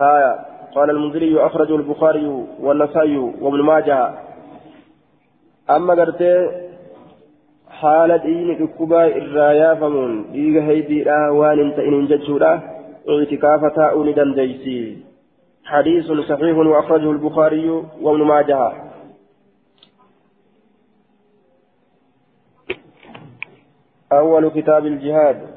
آية. قال المنذري أخرجه البخاري والنسائي وابن ماجه. أما قرت حالة إين كبا إرايا فمون إيغا هيدي لا وان انت إن ججولا اعتكاف تاؤن دنديسي. حديث صحيح وأخرجه البخاري وابن ماجه. أول كتاب الجهاد.